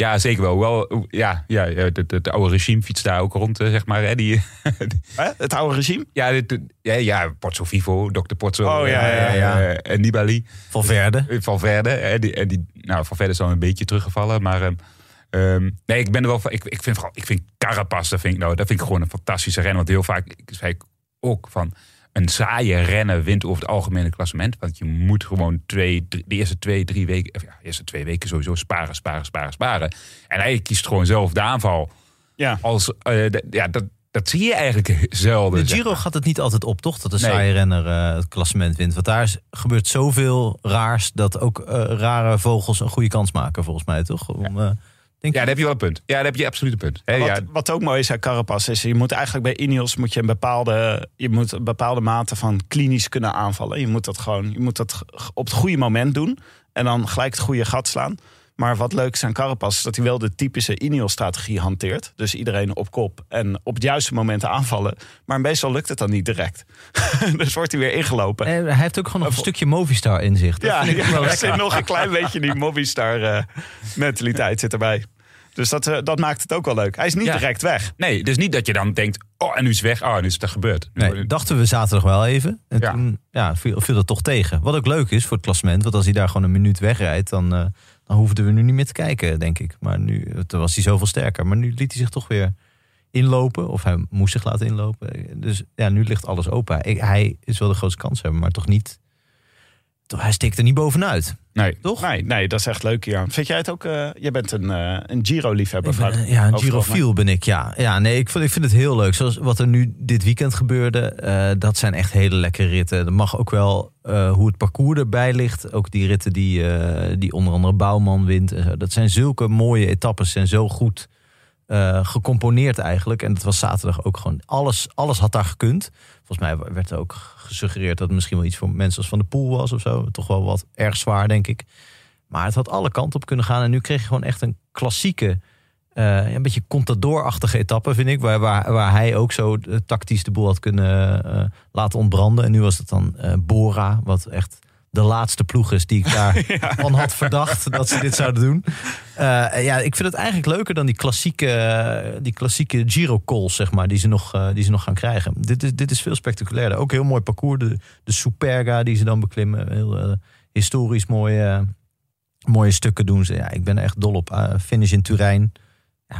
Ja, zeker wel. wel ja, ja, het, het, het oude regime fietst daar ook rond, eh, zeg maar. Hè, die, Hè? Het oude regime. ja, dit, ja, ja, Pozzo Vivo, Dr. Pozzo Oh, ja, ja, eh, ja. eh, en Nibali. Valverde. Eh, Valverde. hè, die, en die, nou, Valverde is dan een beetje teruggevallen. Maar ehm, ehm, nee, ik ben er wel van. Ik, ik vind vooral, ik vind Carapaz, dat vind ik, nou, dat vind ik gewoon een fantastische renner. Want heel vaak ik zei ik ook van. Een saaie rennen wint over het algemene klassement. Want je moet gewoon twee, drie- de eerste twee, drie weken. Of ja, de eerste twee weken sowieso sparen, sparen, sparen, sparen. En hij kiest gewoon zelf de aanval. Ja. Als, eh, ja, dat, dat zie je eigenlijk zelden. De zeg Giro maar. gaat het niet altijd op, toch? Dat de Nee. saaie renner eh, het klassement wint. Want daar is, gebeurt zoveel raars dat ook eh, rare vogels een goede kans maken, volgens mij, toch? Om, eh, denk Ja, daar heb je wel een punt. Ja, daar heb je absoluut een punt. Wat, ja, wat ook mooi is aan Carapaz is, je moet eigenlijk bij Ineos moet je een bepaalde, je moet een bepaalde mate van klinisch kunnen aanvallen. Je moet dat gewoon, je moet dat op het goede moment doen en dan gelijk het goede gat slaan. Maar wat leuk is aan Carapaz is dat hij wel de typische Ineos-strategie hanteert. Dus iedereen op kop en op het juiste moment aanvallen. Maar meestal lukt het dan niet direct. dus wordt hij weer ingelopen. Eh, hij heeft ook gewoon nog een stukje Movistar in zich. Dat ja, vind ik ook wel er lekker. zit nog een klein beetje die Movistar-mentaliteit zit erbij. Dus dat, eh, dat maakt het ook wel leuk. Hij is niet Ja. direct weg. nee, dus niet dat je dan denkt... Oh, en nu is het weg. Oh, nu is het er gebeurd. Nu- Nee, dachten we zaterdag wel even. En Ja. toen ja, viel, viel dat toch tegen. Wat ook leuk is voor het klassement. Want als hij daar gewoon een minuut wegrijdt... dan, eh, dan hoefden we nu niet meer te kijken, denk ik. Maar nu was hij zoveel sterker. Maar nu liet hij zich toch weer inlopen. Of hij moest zich laten inlopen. Dus ja, nu ligt alles open. Hij is wel de grootste kans hebben, maar toch niet... Hij steekt er niet bovenuit, nee. toch? Nee, nee, dat is echt leuk hier. Vind jij het ook? eh jij bent een, eh, een Giro-liefhebber. Eh, ja, een. Girofiel ben ik, ja. Ja, nee, ik vind, ik vind het heel leuk. Zoals wat er nu dit weekend gebeurde, dat zijn echt hele lekkere ritten. Er mag ook wel hoe het parcours erbij ligt. Ook die ritten die, die onder andere Bouwman wint. en zo. Dat zijn zulke mooie etappes en zo goed gecomponeerd eigenlijk. En dat was zaterdag ook gewoon. Alles, alles had daar gekund. Volgens mij werd er ook gesuggereerd dat het misschien wel iets voor mensen als Van de Poel was of zo. Toch wel wat erg zwaar, denk ik. Maar het had alle kanten op kunnen gaan. En nu kreeg je gewoon echt een klassieke, eh, een beetje contador-achtige etappe, vind ik. Waar, waar, waar hij ook zo eh, tactisch de boel had kunnen eh, laten ontbranden. En nu was het dan Bora, wat echt de laatste ploeg is die ik daar van had verdacht dat ze dit zouden doen. Eh, ja, ik vind het eigenlijk leuker dan die klassieke, die klassieke Giro-calls, zeg maar, die ze nog, eh, die ze nog gaan krijgen. Dit is, dit is veel spectaculairder. Ook een heel mooi parcours. De, de Superga die ze dan beklimmen. Heel eh, historisch mooie, mooie stukken doen ze. Ja, ik ben er echt dol op. Finish in Turijn.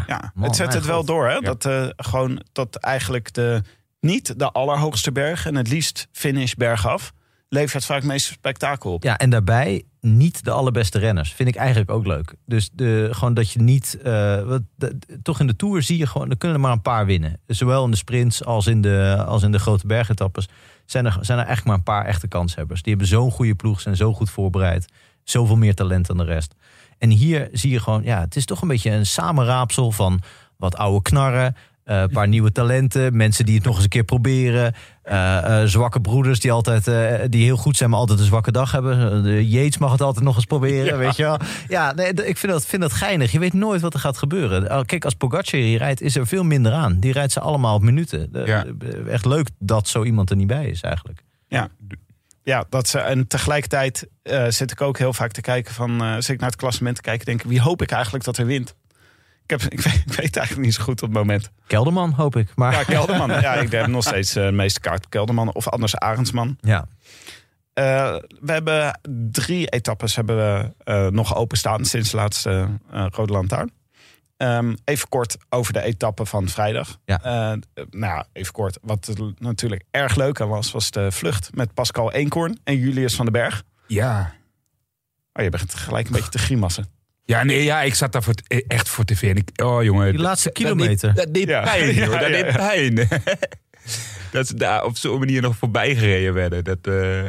Ja, man, het zet het wel door, hè? Dat, eh, gewoon, dat eigenlijk de, niet de allerhoogste berg en het liefst finish bergaf levert vaak het meeste spektakel op. Ja, en daarbij niet de allerbeste renners. Vind ik eigenlijk ook leuk. Dus de, gewoon dat je niet... eh, toch in de Tour zie je gewoon... Er kunnen er maar een paar winnen. Zowel in de sprints als in de, als in de grote bergetappes... Zijn er, zijn er echt maar een paar echte kanshebbers. Die hebben zo'n goede ploeg, zijn zo goed voorbereid. Zoveel meer talent dan de rest. En hier zie je gewoon... Ja, het is toch een beetje een samenraapsel van wat oude knarren... eh, een paar nieuwe talenten, mensen die het nog eens een keer proberen. eh, eh, zwakke broeders die altijd die heel goed zijn, maar altijd een zwakke dag hebben. De Yates mag het altijd nog eens proberen, weet je wel. Ja, nee, ik vind dat, vind dat geinig. Je weet nooit wat er gaat gebeuren. Eh, Kijk, als Pogacar hier rijdt, is er veel minder aan. Die rijdt ze allemaal op minuten. Ja. Echt leuk dat zo iemand er niet bij is eigenlijk. Ja, ja dat ze, en tegelijkertijd zit ik ook heel vaak te kijken van, eh zit ik naar het klassement te kijken, denk ik, wie hoop ik eigenlijk dat er wint? Ik, heb, ik, weet, ik weet eigenlijk niet zo goed op het moment. Kelderman, hoop ik. Maar Ja, Kelderman. ja, ik heb nog steeds eh, de meeste kaart Kelderman of anders Arendsman. ja. Eh, we hebben drie etappes hebben we, eh, nog openstaan sinds de laatste eh, Rode Lantaarn. Ehm, even kort over de etappe van vrijdag. Ja. Nou ja, even kort. Wat er natuurlijk erg leuk aan was, was de vlucht met Pascal Eenkorn en Julius van den Berg. Ja. Oh, je begint gelijk een beetje te grimassen. Ja, nee, ja, ik zat daar voor t- echt voor tv. En ik, oh jongen. Die laatste dat deed- kilometer. Dat deed pijn. Ja, Dat ja, deed pijn. dat ze daar op zo'n manier nog voorbij gereden werden. Dat, eh,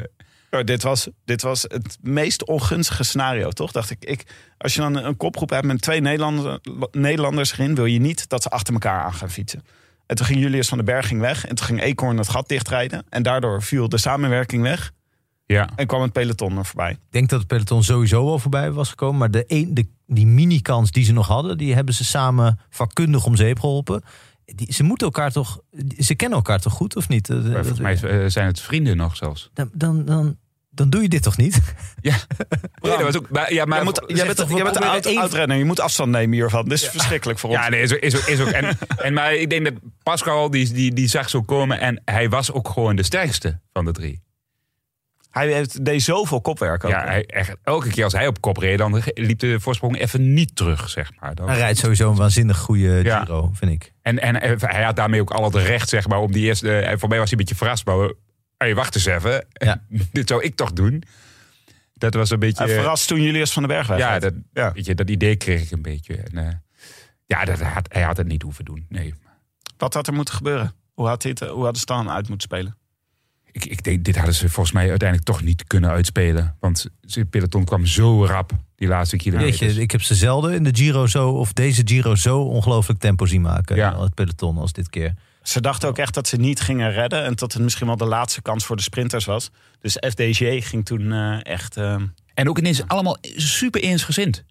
Oh, dit, was, dit was het meest ongunstige scenario, toch? Dacht ik, ik. Als je dan een kopgroep hebt met twee Nederlanders, Nederlanders erin, wil je niet dat ze achter elkaar aan gaan fietsen. En toen ging Julius van den Berg ging weg. En toen ging Eekhoorn het gat dichtrijden. En daardoor viel de samenwerking weg. Ja. En kwam het peloton er voorbij. Ik denk dat het peloton sowieso al voorbij was gekomen. Maar de een, de, die mini-kans die ze nog hadden, die hebben ze samen vakkundig om zeep geholpen. Die, ze moeten elkaar toch. Ze kennen elkaar toch goed, of niet? Maar Volgens mij eh, zijn het vrienden nog zelfs. Dan, dan, dan, dan doe je dit toch niet? Ja, nee, dat was ook, maar, ja, maar jij, moet, jij bent, toch, we jij bent een oud. Je moet afstand nemen hiervan. Dit is verschrikkelijk voor ons. Ja, nee, is ook. Is ook, is ook. En, en, maar ik denk dat Pascal, die, die, die zag zo komen. En hij was ook gewoon de sterkste van de drie. Hij heeft, deed zoveel kopwerk ook. Ja, hij, echt, elke keer als hij op kop reed, dan liep de voorsprong even niet terug, zeg maar. Dan- Hij rijdt sowieso een waanzinnig goede Ja. Giro, vind ik. En, en eh, hij had daarmee ook al het recht, zeg maar, om die eerste... eh, voor mij was hij een beetje verrast, maar... Hey, wacht eens even. Ja. Dit zou ik toch doen? Dat was een beetje... Hij verrast toen Julius van den Berg weg. ja, dat, Ja. Weet je, dat idee kreeg ik een beetje. En, eh, ja, dat had, hij had het niet hoeven doen. Nee. Wat had er moeten gebeuren? Hoe had, hij het, hoe hadden ze het dan uit moeten spelen? Ik, ik denk, dit hadden ze volgens mij uiteindelijk toch niet kunnen uitspelen. Want het peloton kwam zo rap, die laatste Weet kilometers. je, ik heb ze zelden in de Giro zo, of deze Giro zo ongelooflijk tempo zien maken. Ja. Het peloton als dit keer. Ze dachten ook echt dat ze niet gingen redden. En dat het misschien wel de laatste kans voor de sprinters was. Dus FDG ging toen eh, echt... eh, En ook ineens allemaal super eensgezind.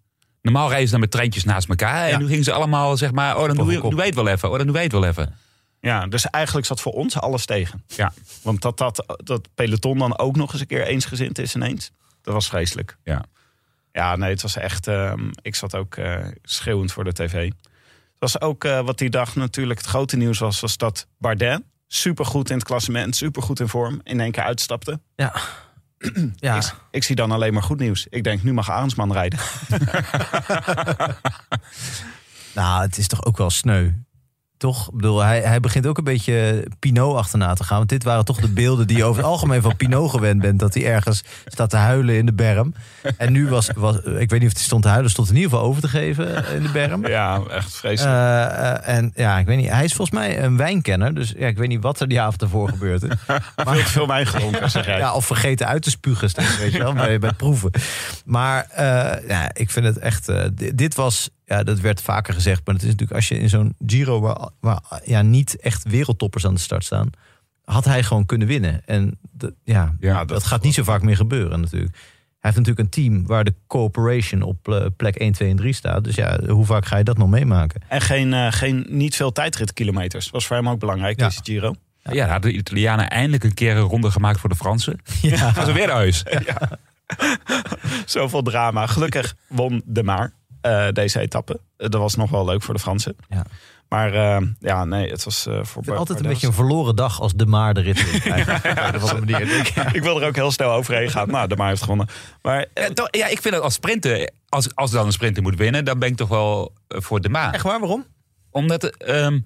Normaal rijden ze dan met treintjes naast elkaar. Ja. En nu gingen ze allemaal zeg maar... Oh, dan doen wij het wel even. Oh, dan doen wij het wel even. Ja, dus eigenlijk zat voor ons alles tegen. Ja. Want dat, dat, dat peloton dan ook nog eens een keer eensgezind is ineens. Dat was vreselijk. Ja. Ja, nee, het was echt... ehm, ik zat ook eh, schreeuwend voor de tv. Het was ook eh, wat die dag natuurlijk het grote nieuws was... was dat Bardet supergoed in het klassement, supergoed in vorm... in één keer uitstapte. Ja. ja. Ik, ik zie dan alleen maar goed nieuws. Ik denk, nu mag Arendsman rijden. Nou, het is toch ook wel sneu. Toch? Bedoel, hij, hij begint ook een beetje Pinot achterna te gaan. Want dit waren toch de beelden die je over het algemeen van Pinot gewend bent. Dat hij ergens staat te huilen in de berm. En nu was, was ik weet niet of hij stond te huilen, stond in ieder geval over te geven in de berm. Ja, echt vreselijk. Eh, eh, en ja, ik weet niet. Hij is volgens mij een wijnkenner. Dus ja, ik weet niet wat er die avond ervoor gebeurde. Veel te veel wijn gedronken, zeg jij. Ja, of vergeten uit te spugen, weet je wel, bij, bij proeven. Maar eh, ja, ik vind het echt. di- dit was, ja, dat werd vaker gezegd, maar het is natuurlijk als je in zo'n Giro waar, waar ja, niet echt wereldtoppers aan de start staan. had hij gewoon kunnen winnen. En de- ja, Ja, dat, dat- gaat niet zo vaak meer gebeuren natuurlijk. Hij heeft natuurlijk een team waar de cooperation op eh, plek 1, 2 en 3 staat. Dus ja, hoe vaak ga je dat nog meemaken? En geen, eh, geen, niet veel tijdritkilometers. Was voor hem ook belangrijk, Ja. deze Giro. Ja, dan hadden de Italianen eindelijk een keer een ronde gemaakt voor de Fransen. Ja. Gaan ze weer naar huis. Zoveel drama. Gelukkig won de Maar deze etappe. Eh, dat was nog wel leuk voor de Fransen. Ja. Maar eh, ja, nee, het was eh, voor Ik vind Bart altijd een beetje een verloren dag als de maar de rit. Op andere manier. Ik wil er ook heel snel overheen gaan. Nou, de Maar heeft gewonnen. Maar eh, Ja, toch, ja, ik vind dat als sprinter, als, als dan een sprinter moet winnen, dan ben ik toch wel eh, voor de Maan. Echt waar, waarom? Omdat, ehm,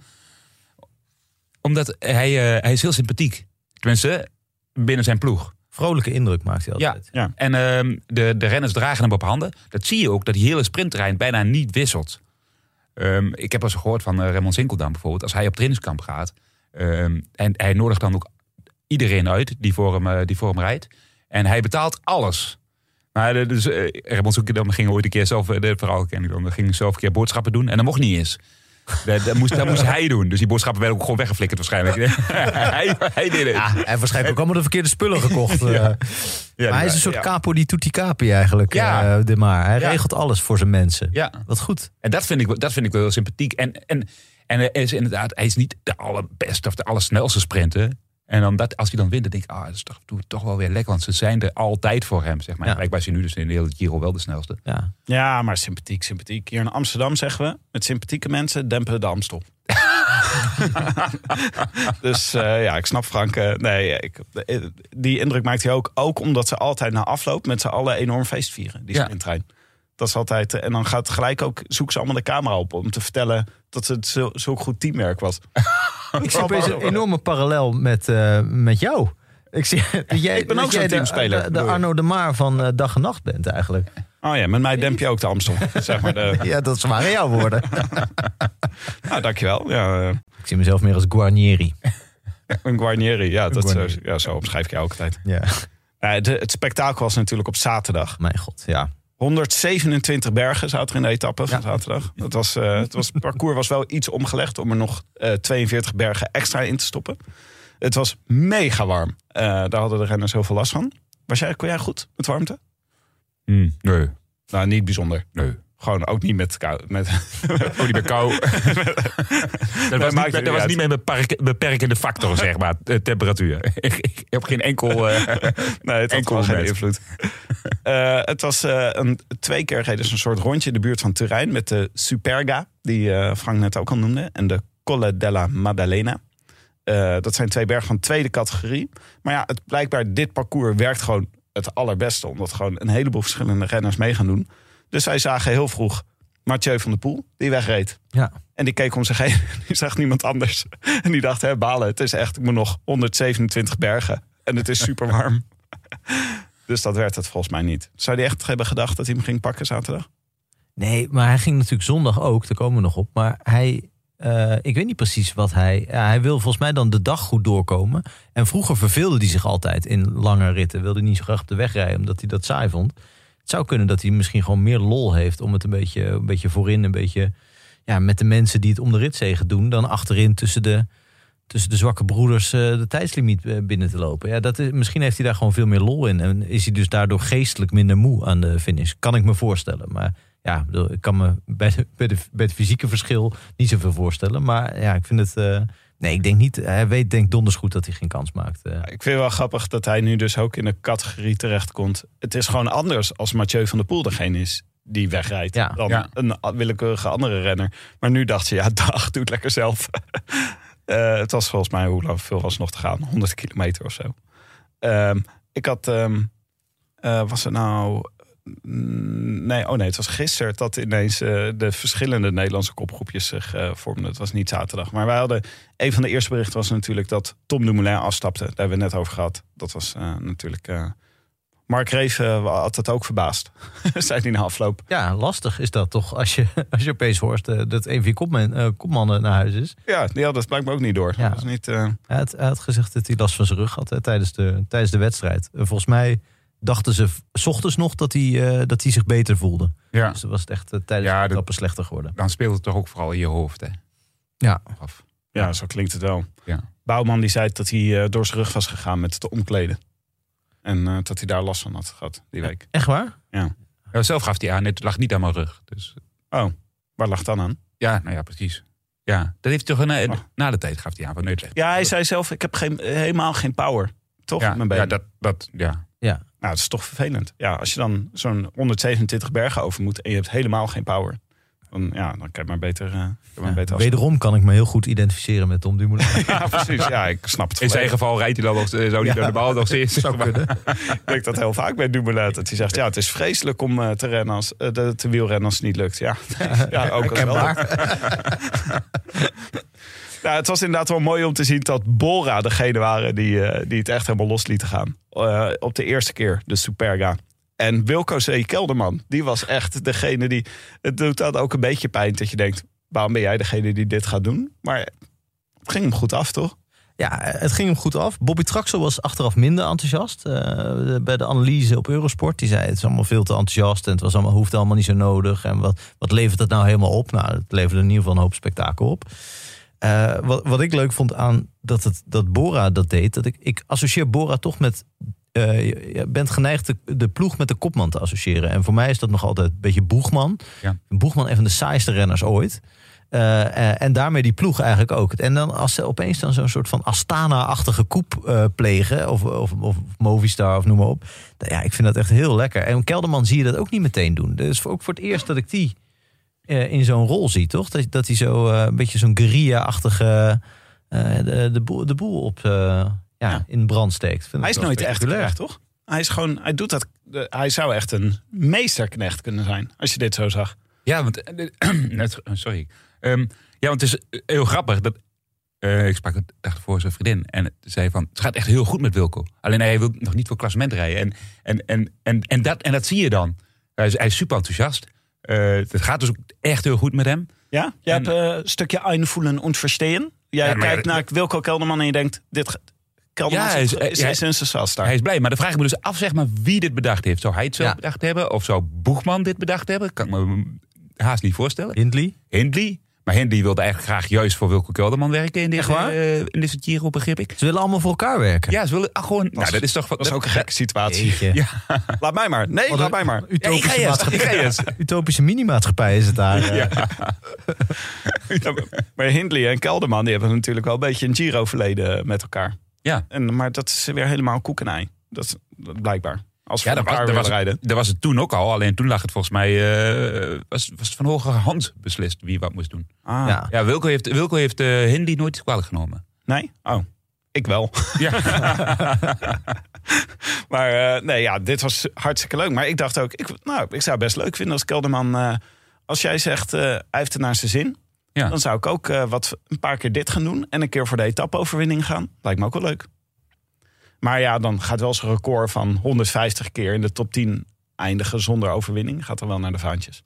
omdat hij, eh, hij is heel sympathiek. Tenminste, binnen zijn ploeg. Vrolijke indruk maakt hij altijd. ja. En ehm, de, de renners dragen hem op handen. Dat zie je ook, dat die hele sprintterrein bijna niet wisselt. Ehm, ik heb al eens gehoord van uh, Raymond Sinkeldam bijvoorbeeld. Als hij op trainingskamp gaat. ehm, en hij nodigt dan ook iedereen uit die voor hem, eh, die voor hem rijdt. En hij betaalt alles. Maar dus, uh, Raymond Sinkeldam ging ooit een keer zelf, eh, de verhaal ken ik dan, ging zelf een keer boodschappen doen. En dat mocht niet eens. Dat, dat, moest, dat moest hij doen. Dus die boodschappen werden ook gewoon weggeflikkerd waarschijnlijk. hij, hij deed het. Ja, hij heeft waarschijnlijk ook allemaal de verkeerde spullen gekocht. eh. Ja, maar hij is een soort capo die tutti capi eigenlijk, Ja. eh, de maar. Hij regelt alles voor zijn mensen. ja. Wat goed. En dat vind ik, wel- dat vind ik wel heel sympathiek. En, en, en hij is inderdaad, hij is niet de allerbeste of de allersnelste sprinter. En dan dat, als hij dan wint, dan denk ik, ah, dat is toch, doe het toch wel weer lekker. Want ze zijn er altijd voor hem, zeg maar. Ja. Blijkbaar is hij nu dus in de hele Giro wel de snelste. Ja. ja, maar sympathiek, sympathiek. Hier in Amsterdam zeggen we, met sympathieke mensen dempen de Amstel. dus eh, ja, ik snap Frank. eh, nee, ik, eh, die indruk maakt hij ook. Ook omdat ze altijd na afloop met z'n allen enorm feest vieren. Die Ja. sprinttrein. Dat is altijd. eh, En dan gaat gelijk ook, zoeken ze allemaal de camera op om te vertellen dat het zo- zo'n goed teamwerk was. Ik zie opeens een enorme parallel met, eh, met jou. Ik, zie, jij, Ik ben ook zo'n de- teamspeler, De, je? Arno de Maar van eh, dag en nacht bent eigenlijk. Oh ja, met mij demp je ook de Amstel. zeg maar de, Ja, dat waren jouw woorden. nou, dankjewel. Ja, Ik zie mezelf meer als Guarnieri. een Guarnieri. Ja, dat, Guarnieri. Zo, ja, zo omschrijf ik jou ook altijd. Ja, Nou, de, het spektakel was natuurlijk op zaterdag. mijn god. Ja. 127 bergen zaten er in de etappe van Ja. zaterdag. Dat was, eh, het, was, het parcours was wel iets omgelegd om er nog eh, 42 bergen extra in te stoppen. Het was mega warm. Eh, daar hadden de renners heel veel last van. Was jij, kon jij goed met warmte? Hmm, nee, Nou, niet bijzonder. nee. Gewoon ook niet met kou. Met, Ook niet meer kou. dat was, niet, dat was niet mijn beperk- beperkende factor, zeg maar. De temperatuur. ik, heb geen enkel... eh, nee, het had Enkel geen invloed. Eh, het was eh, een, twee keer reden ze een soort rondje in de buurt van Turijn met de Superga, die Frank net ook al noemde, en de Colle della Maddalena. Dat zijn twee bergen van tweede categorie. Maar ja, het, blijkbaar dit parcours werkt gewoon het allerbeste, omdat gewoon een heleboel verschillende renners mee gaan doen. Dus wij zagen heel vroeg Mathieu van der Poel, die wegreed. Ja. En die keek om zich heen. Die zag niemand anders. En die dacht, hè, balen, het is echt, ik moet nog 127 bergen. En het is super warm. Dus dat werd het volgens mij niet. Zou hij echt hebben gedacht dat hij hem ging pakken zaterdag? Nee, maar hij ging natuurlijk zondag ook, daar komen we nog op. Maar hij, eh, ik weet niet precies wat hij... Ja, hij wil volgens mij dan de dag goed doorkomen. En vroeger verveelde hij zich altijd in lange ritten. Wilde niet zo graag op de weg rijden, omdat hij dat saai vond. Het zou kunnen dat hij misschien gewoon meer lol heeft... om het een beetje, een beetje voorin, een beetje... Ja, met de mensen die het om de ritzegen doen... dan achterin tussen de, tussen de zwakke broeders eh, de tijdslimiet eh, binnen te lopen. Ja, dat is, misschien heeft hij daar gewoon veel meer lol in. En is hij dus daardoor geestelijk minder moe aan de finish. Kan ik me voorstellen. Maar ja, ik kan me bij, de, bij, de, bij het fysieke verschil niet zoveel voorstellen. Maar ja, ik vind het... eh, nee, ik denk niet... Hij weet denk donders goed dat hij geen kans maakt. eh. Ik vind het wel grappig dat hij nu dus ook in de categorie terechtkomt. Het is gewoon anders als Mathieu van der Poel degene is die wegrijdt. Ja. dan Ja. een willekeurige andere renner. Maar nu dacht ze, ja dag, doe het lekker zelf. Eh, het was volgens mij, hoe lang- veel was nog te gaan? 100 kilometer of zo. Ehm, ik had, ehm, eh, was het nou... Nee, oh nee, het was gisteren dat ineens eh, de verschillende Nederlandse kopgroepjes zich eh, vormden. Het was niet zaterdag. Maar wij hadden, een van de eerste berichten was natuurlijk dat Tom Dumoulin afstapte. Daar hebben we het net over gehad. Dat was eh, natuurlijk... Mark Rees eh, had het ook verbaasd. Zei hij na afloop. Ja, lastig is dat toch. Als je, als je opeens hoort dat een van je kopman, kopmannen naar huis is. Ja, die had het blijkbaar ook niet door. Ja. Dat was niet, Hij had, hij had gezegd dat hij last van zijn rug had hè, tijdens, de, tijdens de wedstrijd. Volgens mij dachten ze 's ochtends nog dat hij, eh, dat hij zich beter voelde. ja, Dus dan was het echt eh, tijdens Ja, de dat- etappe slechter geworden. dan speelt het toch ook vooral in je hoofd. Hè. Ja. Af. Ja, zo klinkt het wel. Ja. Bouwman die zei dat hij eh, door zijn rug was gegaan met het omkleden. En eh, dat hij daar last van had gehad die week. Echt waar? Ja, zelf gaf hij aan, het lag niet aan mijn rug. Dus Oh, waar lag dan aan? ja, nou ja, precies. Ja, dat heeft hij toch een, Oh. na de tijd gaf hij aan van nee, Ja, hij zei zelf, ik heb geen, helemaal geen power. Toch? ja, met mijn benen. ja, dat, dat, ja. Ja. Nou, dat is toch vervelend. Ja, als je dan zo'n 127 bergen over moet en je hebt helemaal geen power. Dan, ja, dan kan je maar beter, eh, kan je maar Ja, beter. Wederom kan ik me heel goed identificeren met Tom Dumoulin. Ja, precies. Ja, ik snap het In zijn geval rijdt hij dan nog, eh, zo niet Ja. de bal nog steeds. Zou kunnen. Ik denk dat heel vaak bij Dumoulin. Dat hij zegt, ja, het is vreselijk om eh, te, rennen als, de, te wielrennen als het niet lukt. Ja, ja ook als wel. Ja, het was inderdaad wel mooi om te zien dat Bora degene waren die, eh, die het echt helemaal los lieten gaan. Eh, op de eerste keer, de Superga. En Wilco C. Kelderman, die was echt degene die... Het doet dan ook een beetje pijn dat je denkt... waarom ben jij degene die dit gaat doen? Maar het ging hem goed af, toch? Ja, het ging hem goed af. Bobby Traxel was achteraf minder enthousiast. eh, bij de analyse op Eurosport. Die zei het is allemaal veel te enthousiast. En het was allemaal, hoeft allemaal niet zo nodig. En wat, wat levert het nou helemaal op? Nou, het leverde in ieder geval een hoop spektakel op. Eh, wat, wat ik leuk vond aan dat, het, dat Bora dat deed. Dat ik, ik associeer Bora toch met... eh, je bent geneigd de, de ploeg met de kopman te associëren. En voor mij is dat nog altijd een beetje Boegman. Ja. Boegman een van de saaiste renners ooit. Eh, en daarmee die ploeg eigenlijk ook. En dan als ze opeens dan zo'n soort van Astana-achtige koep plegen, of, of, of Movistar of noem maar op. Ja, ik vind dat echt heel lekker. En Kelderman zie je dat ook niet meteen doen. Dus ook voor het eerst dat ik die eh, in zo'n rol zie, toch? Dat, dat hij zo eh, een beetje zo'n guerrilla-achtige eh, de, de, boel, de boel op, ja, Ja. in brand steekt. Vind Hij is nooit echt knecht, toch? Hij is gewoon, hij doet dat. de- Hij zou echt een meesterknecht kunnen zijn, als je dit zo zag. Ja, want. net- sorry. Ehm, ja, want het is heel grappig. Dat, eh, ik sprak het dag voor zijn vriendin. En zei van. Het gaat echt heel goed met Wilco. Alleen hij wil nog niet voor klassement rijden. En, en, en, en, en, dat, en dat zie je dan. Hij is, hij is super enthousiast. Eh, het gaat dus ook echt heel goed met hem. Ja? Je En- hebt eh, een stukje einvoelen en verstehen. Jij Ja, kijkt naar Wilco Kelderman en je denkt, dit Kelderman Ja, is, hij is- is, daar. Hij is blij. Maar dan vraag ik me dus af, zeg maar, wie dit bedacht heeft. Zou hij het zelf Ja. bedacht hebben? Of zou Boegman dit bedacht hebben? Kan ik me haast niet voorstellen. Hindley? Hindley. Maar Hindley wilde eigenlijk graag juist voor Wilco Kelderman werken in waar? eh, in deze Giro, begreep ik. Ze willen allemaal voor elkaar werken. Ja, ze willen ah, gewoon... nou, dat is toch... dat is ook een gekke situatie. Jeetje. Laat mij maar. Nee, Wat laat een mij maar. Utopische, Ja, ik ga eerst, maatschappij. Utopische mini-maatschappij is het daar. eh. Ja, maar Hindley en Kelderman die hebben natuurlijk wel een beetje een Giro-verleden met elkaar. Ja. En, maar dat is weer helemaal koek en ei. Dat, dat blijkbaar. Als we Ja, dat was, dat, was, rijden. dat was het toen ook al. Alleen toen lag het volgens mij... eh, was, was het van hoge hand beslist wie wat moest doen. Ah, Ja. Ja, Wilco heeft, Wilco heeft eh, Hindley nooit kwalijk genomen. Nee? Oh, ik wel. Ja. Maar eh, nee, ja, dit was hartstikke leuk. Maar ik dacht ook, ik, nou, ik zou het best leuk vinden als Kelderman... eh, als jij zegt, eh, hij heeft het naar zijn zin... Ja. dan zou ik ook eh, wat, een paar keer dit gaan doen... en een keer voor de etappe-overwinning gaan. Lijkt me ook wel leuk. Maar ja, dan gaat wel zijn record van 150 keer... in de top 10 eindigen zonder overwinning. Gaat dan wel naar de vaantjes.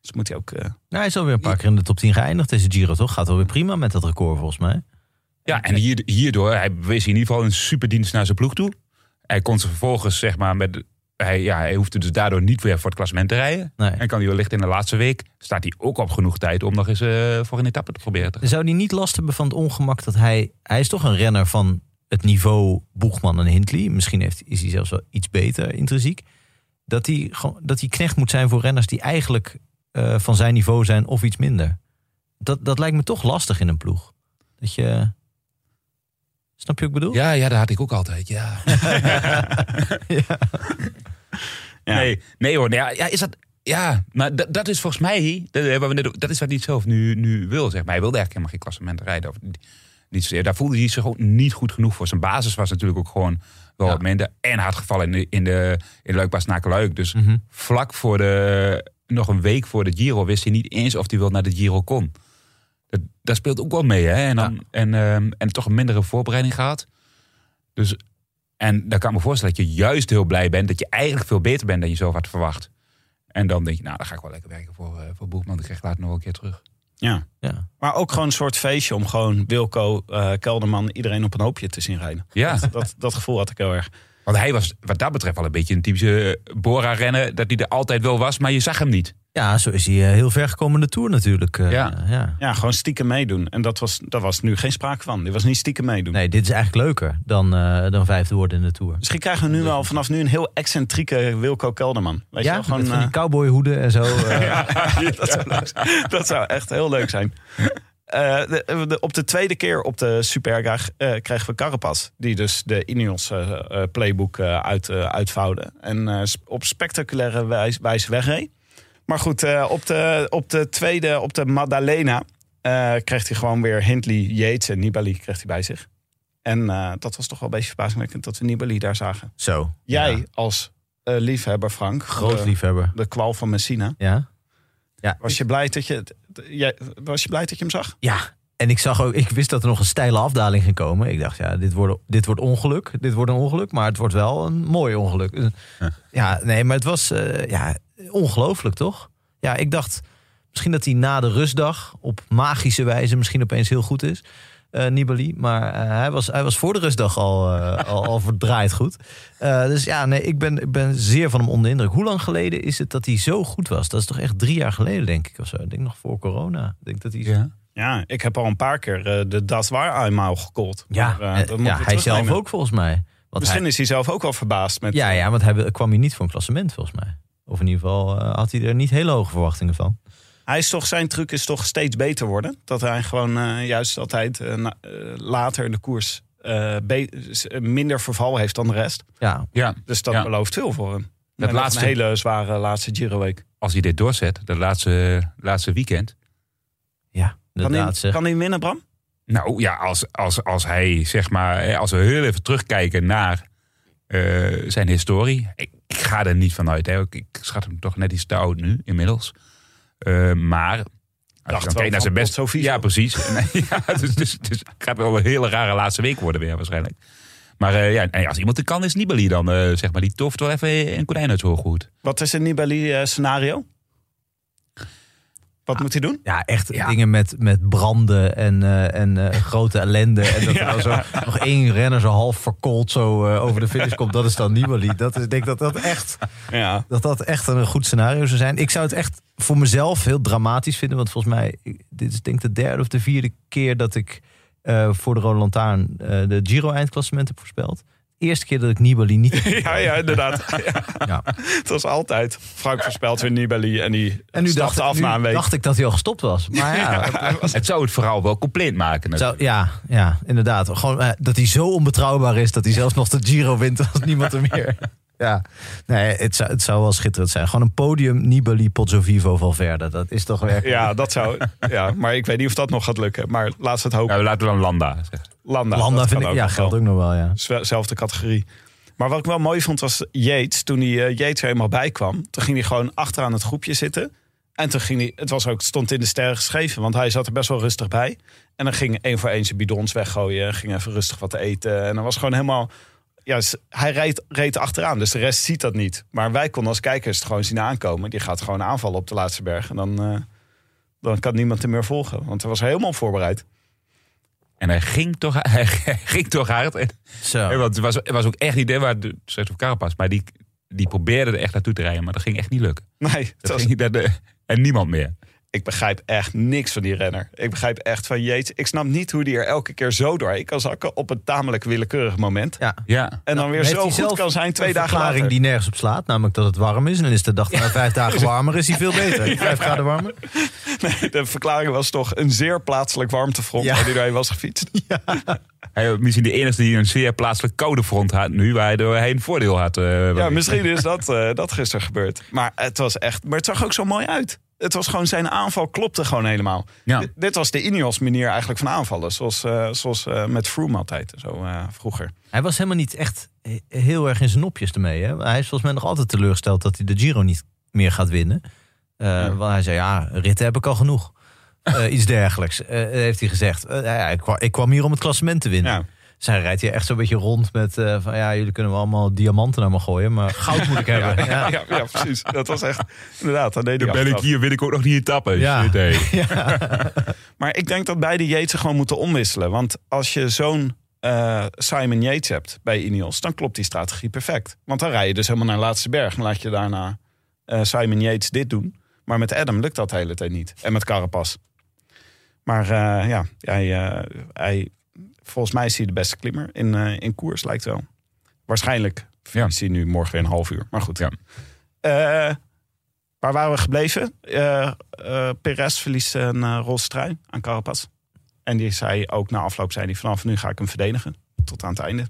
Dus moet hij ook... eh, Nou, hij is alweer een paar keer in de top 10 geëindigd, deze Giro, toch? Gaat alweer prima met dat record, volgens mij. Ja, en hier, hierdoor, hij bewees in ieder geval een superdienst naar zijn ploeg toe. Hij kon ze vervolgens, zeg maar, met, hij, ja, hij hoefde dus daardoor niet weer voor het klassement te rijden. Nee. En kan hij wellicht in de laatste week, staat hij ook op genoeg tijd om nog eens eh, voor een etappe te proberen te gaan. Zou hij niet last hebben van het ongemak dat hij... Hij is toch een renner van het niveau Boegman en Hindley. Misschien heeft, is hij zelfs wel iets beter intrinsiek. Dat hij, gewoon- dat hij knecht moet zijn voor renners die eigenlijk eh, van zijn niveau zijn of iets minder. Dat, dat lijkt me toch lastig in een ploeg. Dat je... Snap je wat ik bedoel? Ja, ja, dat had ik ook altijd, ja. ja. Nee, nee hoor, nee, ja, ja, is dat... Ja, maar dat, dat is volgens mij, dat, dat is wat hij zelf nu, nu wil, zeg maar. Hij wilde eigenlijk helemaal geen klassement rijden. Of, niet- zozeer. Daar voelde hij zich ook niet goed genoeg voor. Zijn basis was natuurlijk ook gewoon wel Ja. wat minder. En hard gevallen in de, in de, in naar Luik. Dus Mhm. vlak voor de, nog een week voor de Giro wist hij niet eens of hij wel naar de Giro kon. Dat, dat speelt ook wel mee, hè? En, dan, en, ehm, en toch een mindere voorbereiding gehad. Dus, en dan kan ik me voorstellen dat je juist heel blij bent dat je eigenlijk veel beter bent dan je zelf had verwacht. En dan denk je, nou, dan ga ik wel lekker werken voor, eh voor Boekman. Ik krijg later nog een keer terug. Ja. Ja. Maar ook gewoon een soort feestje om gewoon Wilco, eh, Kelderman, iedereen op een hoopje te zien rijden. Ja, Dat, dat gevoel had ik heel erg. Want hij was wat dat betreft wel een beetje een typische Bora-renner. Dat hij er altijd wel was, maar je zag hem niet. Ja, zo is hij eh, heel ver gekomen in de Tour natuurlijk. eh, Ja. ja. Ja, gewoon stiekem meedoen. En dat was, daar was nu geen sprake van. Dit was niet stiekem meedoen. Nee, dit is eigenlijk leuker dan, eh, dan vijfde worden in de Tour. Misschien krijgen we nu wel vanaf nu een heel excentrieke Wilco Kelderman. Weet je ja, wel? Gewoon, met van die eh, cowboyhoeden en zo. eh. ja, dat, zou dat zou echt heel leuk zijn. Eh, de, de- op de tweede keer op de Superga eh, kregen we Carapaz. Die dus de Ineos eh, eh, playbook eh, uit, eh, uitvouwde. En eh, op spectaculaire wijs- wijze wegreed. Maar goed, eh, op, de, op de tweede, op de Maddalena... eh, kreeg hij gewoon weer Hindley, Yates en Nibali kreeg hij bij zich. En eh, dat was toch wel een beetje verbazingwekkend dat we Nibali daar zagen. zo. Jij Ja. als eh, liefhebber, Frank. Groot de, liefhebber. de kwal van Messina. Ja. Ja, Was je blij dat je, het- jij, was je, blij dat je hem zag? Ja, en ik zag ook, ik wist dat er nog een steile afdaling ging komen. Ik dacht, ja, dit wordt, dit wordt ongeluk. Dit wordt een ongeluk, maar het wordt wel een mooi ongeluk. Eh, Ja, nee, maar het was eh, ja, ongelooflijk, toch? Ja, ik dacht misschien dat hij na de rustdag op magische wijze misschien opeens heel goed is. Eh, Nibali, maar eh, hij, was, hij was voor de rustdag al, eh, al, al verdraaid goed. Eh, dus ja, nee, ik ben, ik ben zeer van hem onder de indruk. Hoe lang geleden is het dat hij zo goed was? Dat is toch echt drie jaar geleden, denk ik, of zo. Ik denk nog voor corona. Ik denk dat hij Ja. Ja, ik heb al een paar keer eh, de Das Waar eenmaal gekold. Ja, Maar, dat ja hij zelf ook volgens mij. Want Misschien hij, is hij zelf ook wel verbaasd met. ja, ja, want hij kwam hier niet voor een klassement volgens mij. Of in ieder geval had hij er niet hele hoge verwachtingen van. Hij is toch, zijn truc is toch steeds beter worden. Dat hij gewoon eh, juist altijd eh, na- eh, later in de koers minder verval heeft dan de rest. Ja, ja, Dus dat Ja. belooft veel voor hem. Dat laatste- Een hele zware laatste Giro-week. als hij dit doorzet, de laatste, laatste weekend. ja Kan hij, kan hij winnen, Bram? Nou ja, als, als, als hij zeg maar, als we heel even terugkijken naar eh, zijn historie. Ik, ik ga er niet vanuit. Hè. Ik, ik schat hem toch net iets te oud nu, inmiddels. Eh, maar als Dacht je kijkt naar zijn best. Vivo. Ja, precies. Ja, dus, dus, dus het gaat wel een hele rare laatste week worden weer waarschijnlijk. Maar eh, ja, en als iemand het kan, is Nibali dan. eh, zeg maar, die toft wel even een konijn uit zijn. Wat is een Nibali-scenario? Wat moet hij doen? Ja, echt Ja. dingen met, met branden en, eh, en eh, grote ellende. En dat er dan zo nog één renner zo half verkoold zo eh, over de finish komt. Dat is dan Nibali. Dat is, ik denk dat dat echt Ja. dat dat echt een goed scenario zou zijn. Ik zou het echt voor mezelf heel dramatisch vinden. Want volgens mij, dit is denk ik de derde of de vierde keer dat ik eh, voor de Rode Lantaarn eh, de Giro-eindklassement heb voorspeld. Eerste keer dat ik Nibali niet Ja, ja, inderdaad. Ja. Ja. Het was altijd. Frank voorspelt weer Nibali en die En nu dacht, af nu na een week. dacht ik dat hij al gestopt was. Maar ja, Het zou het verhaal wel compleet maken. Zou, ja, ja, inderdaad. Gewoon eh, dat hij zo onbetrouwbaar is dat hij zelfs nog de Giro wint als niemand er meer. Ja, nee, het zou, het zou wel schitterend zijn. Gewoon een podium, Nibali, Pozzo Vivo, Valverde. Dat is toch werkelijk... Ja, dat zou. Ja, maar ik weet niet of dat nog gaat lukken. Maar laat ze het hopen. Nou, laten we dan Landa zeggen. Landa. Landa vind ik, ja, geldt ook nog wel, ja. Zelfde categorie. Maar wat ik wel mooi vond was Yates. Toen die eh, Yates er helemaal bij kwam. Toen ging hij gewoon achteraan het groepje zitten. En toen ging hij. Het was ook, stond in de sterren geschreven. Want hij zat er best wel rustig bij. En dan ging één voor één zijn bidons weggooien. Ging even rustig wat eten. En dan was gewoon helemaal. Ja, hij reed, reed achteraan. Dus de rest ziet dat niet. Maar wij konden als kijkers het gewoon zien aankomen. Die gaat gewoon aanvallen op de laatste berg. En dan, eh, dan kan niemand hem meer volgen. Want hij was helemaal voorbereid. En hij ging toch, hij ging toch hard. En, Zo. hè, want het was, het was ook echt niet, hè, waar de zegt of Carapas, maar die, die probeerde er echt naartoe te rijden, maar dat ging echt niet lukken. Nee, Dat was, ging, dat, en niemand meer. Ik begrijp echt niks van die renner. Ik begrijp echt van Yates. Ik snap niet hoe die er elke keer zo doorheen kan zakken op een tamelijk willekeurig moment. Ja. Ja, En dan weer zo goed zelf kan zijn twee een dagen later. die nergens op slaat. Namelijk dat het warm is. En dan is de dag na vijf dagen warmer. Is hij veel beter. Vijf graden warmer. Nee, de verklaring was toch een zeer plaatselijk warmtefront Ja. waar hij doorheen was gefietst. hij misschien de enige die een zeer plaatselijk koude front had nu, waar hij doorheen voordeel had. eh, Ja, misschien is dat, eh, dat gisteren gebeurd. Maar het was echt. Maar het zag ook zo mooi uit. Het was gewoon zijn aanval klopte gewoon helemaal. Ja. Dit, dit was de Ineos manier eigenlijk van aanvallen. Zoals, eh, zoals eh, met Froome altijd. Zo eh, vroeger. Hij was helemaal niet echt he- heel erg in zijn nopjes ermee. Hè? Hij is volgens mij nog altijd teleurgesteld dat hij de Giro niet meer gaat winnen. Want hij zei, ja, ritten heb ik al genoeg. Iets dergelijks, heeft hij gezegd. Ja, ik, kwam, ik kwam hier om het klassement te winnen. Ja. Zij rijdt hier echt zo'n beetje rond met eh, van ja, jullie kunnen wel allemaal diamanten naar me gooien, maar goud moet ik hebben. Ja, Ja, ja, precies. Dat was echt. Inderdaad, Dan ben ik hier, win ik ook nog niet etappen. Ja. Maar ik denk dat beide Yates gewoon moeten omwisselen. Want als je zo'n eh, Simon Yates hebt bij Ineos, dan klopt die strategie perfect. Want dan rij je dus helemaal naar de laatste berg en laat je daarna eh, Simon Yates dit doen. Maar met Adam lukt dat de hele tijd niet. En met Carapaz. Maar eh, ja, hij, eh, hij, volgens mij is hij de beste klimmer in, eh, in koers, lijkt wel. Waarschijnlijk Ja. is hij nu morgen weer een half uur. Maar goed. Ja. Eh, waar waren we gebleven? Eh eh, Perez verliest een uh, roze trui aan Carapaz. En die zei ook na afloop, zei hij, vanaf nu ga ik hem verdedigen. Tot aan het einde.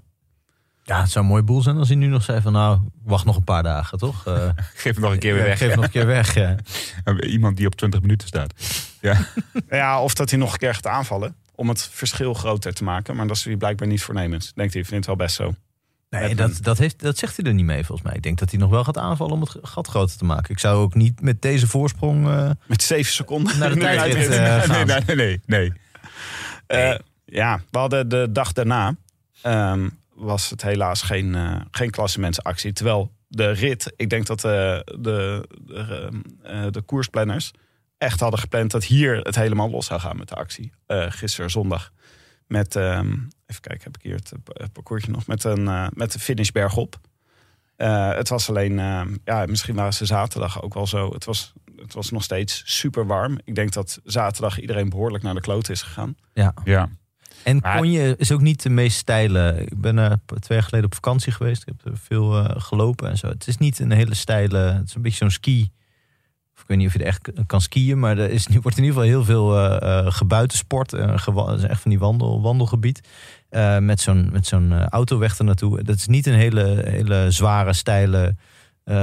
Ja, het zou een mooie boel zijn als hij nu nog zei van nou, wacht nog een paar dagen, toch? Eh, Geef hem nog een keer weer weg. Geef nog een keer weg. ja. Iemand die op 20 minuten staat. Ja. Ja, of dat hij nog een keer gaat aanvallen. Om het verschil groter te maken. Maar dat is hij blijkbaar niet voornemens. Denkt hij, vindt het wel best zo. Nee, dat, dat, heeft, dat zegt hij er niet mee volgens mij. Ik denk dat hij nog wel gaat aanvallen om het gat groter te maken. Ik zou ook niet met deze voorsprong... eh, Met zeven seconden. Naar de tijdrit, eh, gaan. nee, nee, nee, nee. Eh, ja, we hadden de dag daarna. ehm, was het helaas geen, geen klassementsactie. Terwijl de rit, ik denk dat de, de, ehm, eh, de koersplanners echt hadden gepland dat hier het helemaal los zou gaan met de actie. Eh gisteren zondag. Met, ehm, even kijken, heb ik hier het, het parcoursje nog. Met, een, eh, met de finish bergop. Eh, het was alleen, ehm, ja, misschien waren ze zaterdag ook wel zo. Het was, het was nog steeds super warm. Ik denk dat zaterdag iedereen behoorlijk naar de kloot is gegaan. ja. Ja. En Maar- Konje is ook niet de meest steile. Ik ben er twee jaar geleden op vakantie geweest. Ik heb er veel eh, gelopen en zo. Het is niet een hele steile. Het is een beetje zo'n ski. Ik weet niet of je er echt kan skiën, maar er is, wordt in ieder geval heel veel eh, gebuitensport. is echt van die wandel, wandelgebied. Met zo'n met zo'n autoweg er naartoe. Dat is niet een hele, hele zware, steile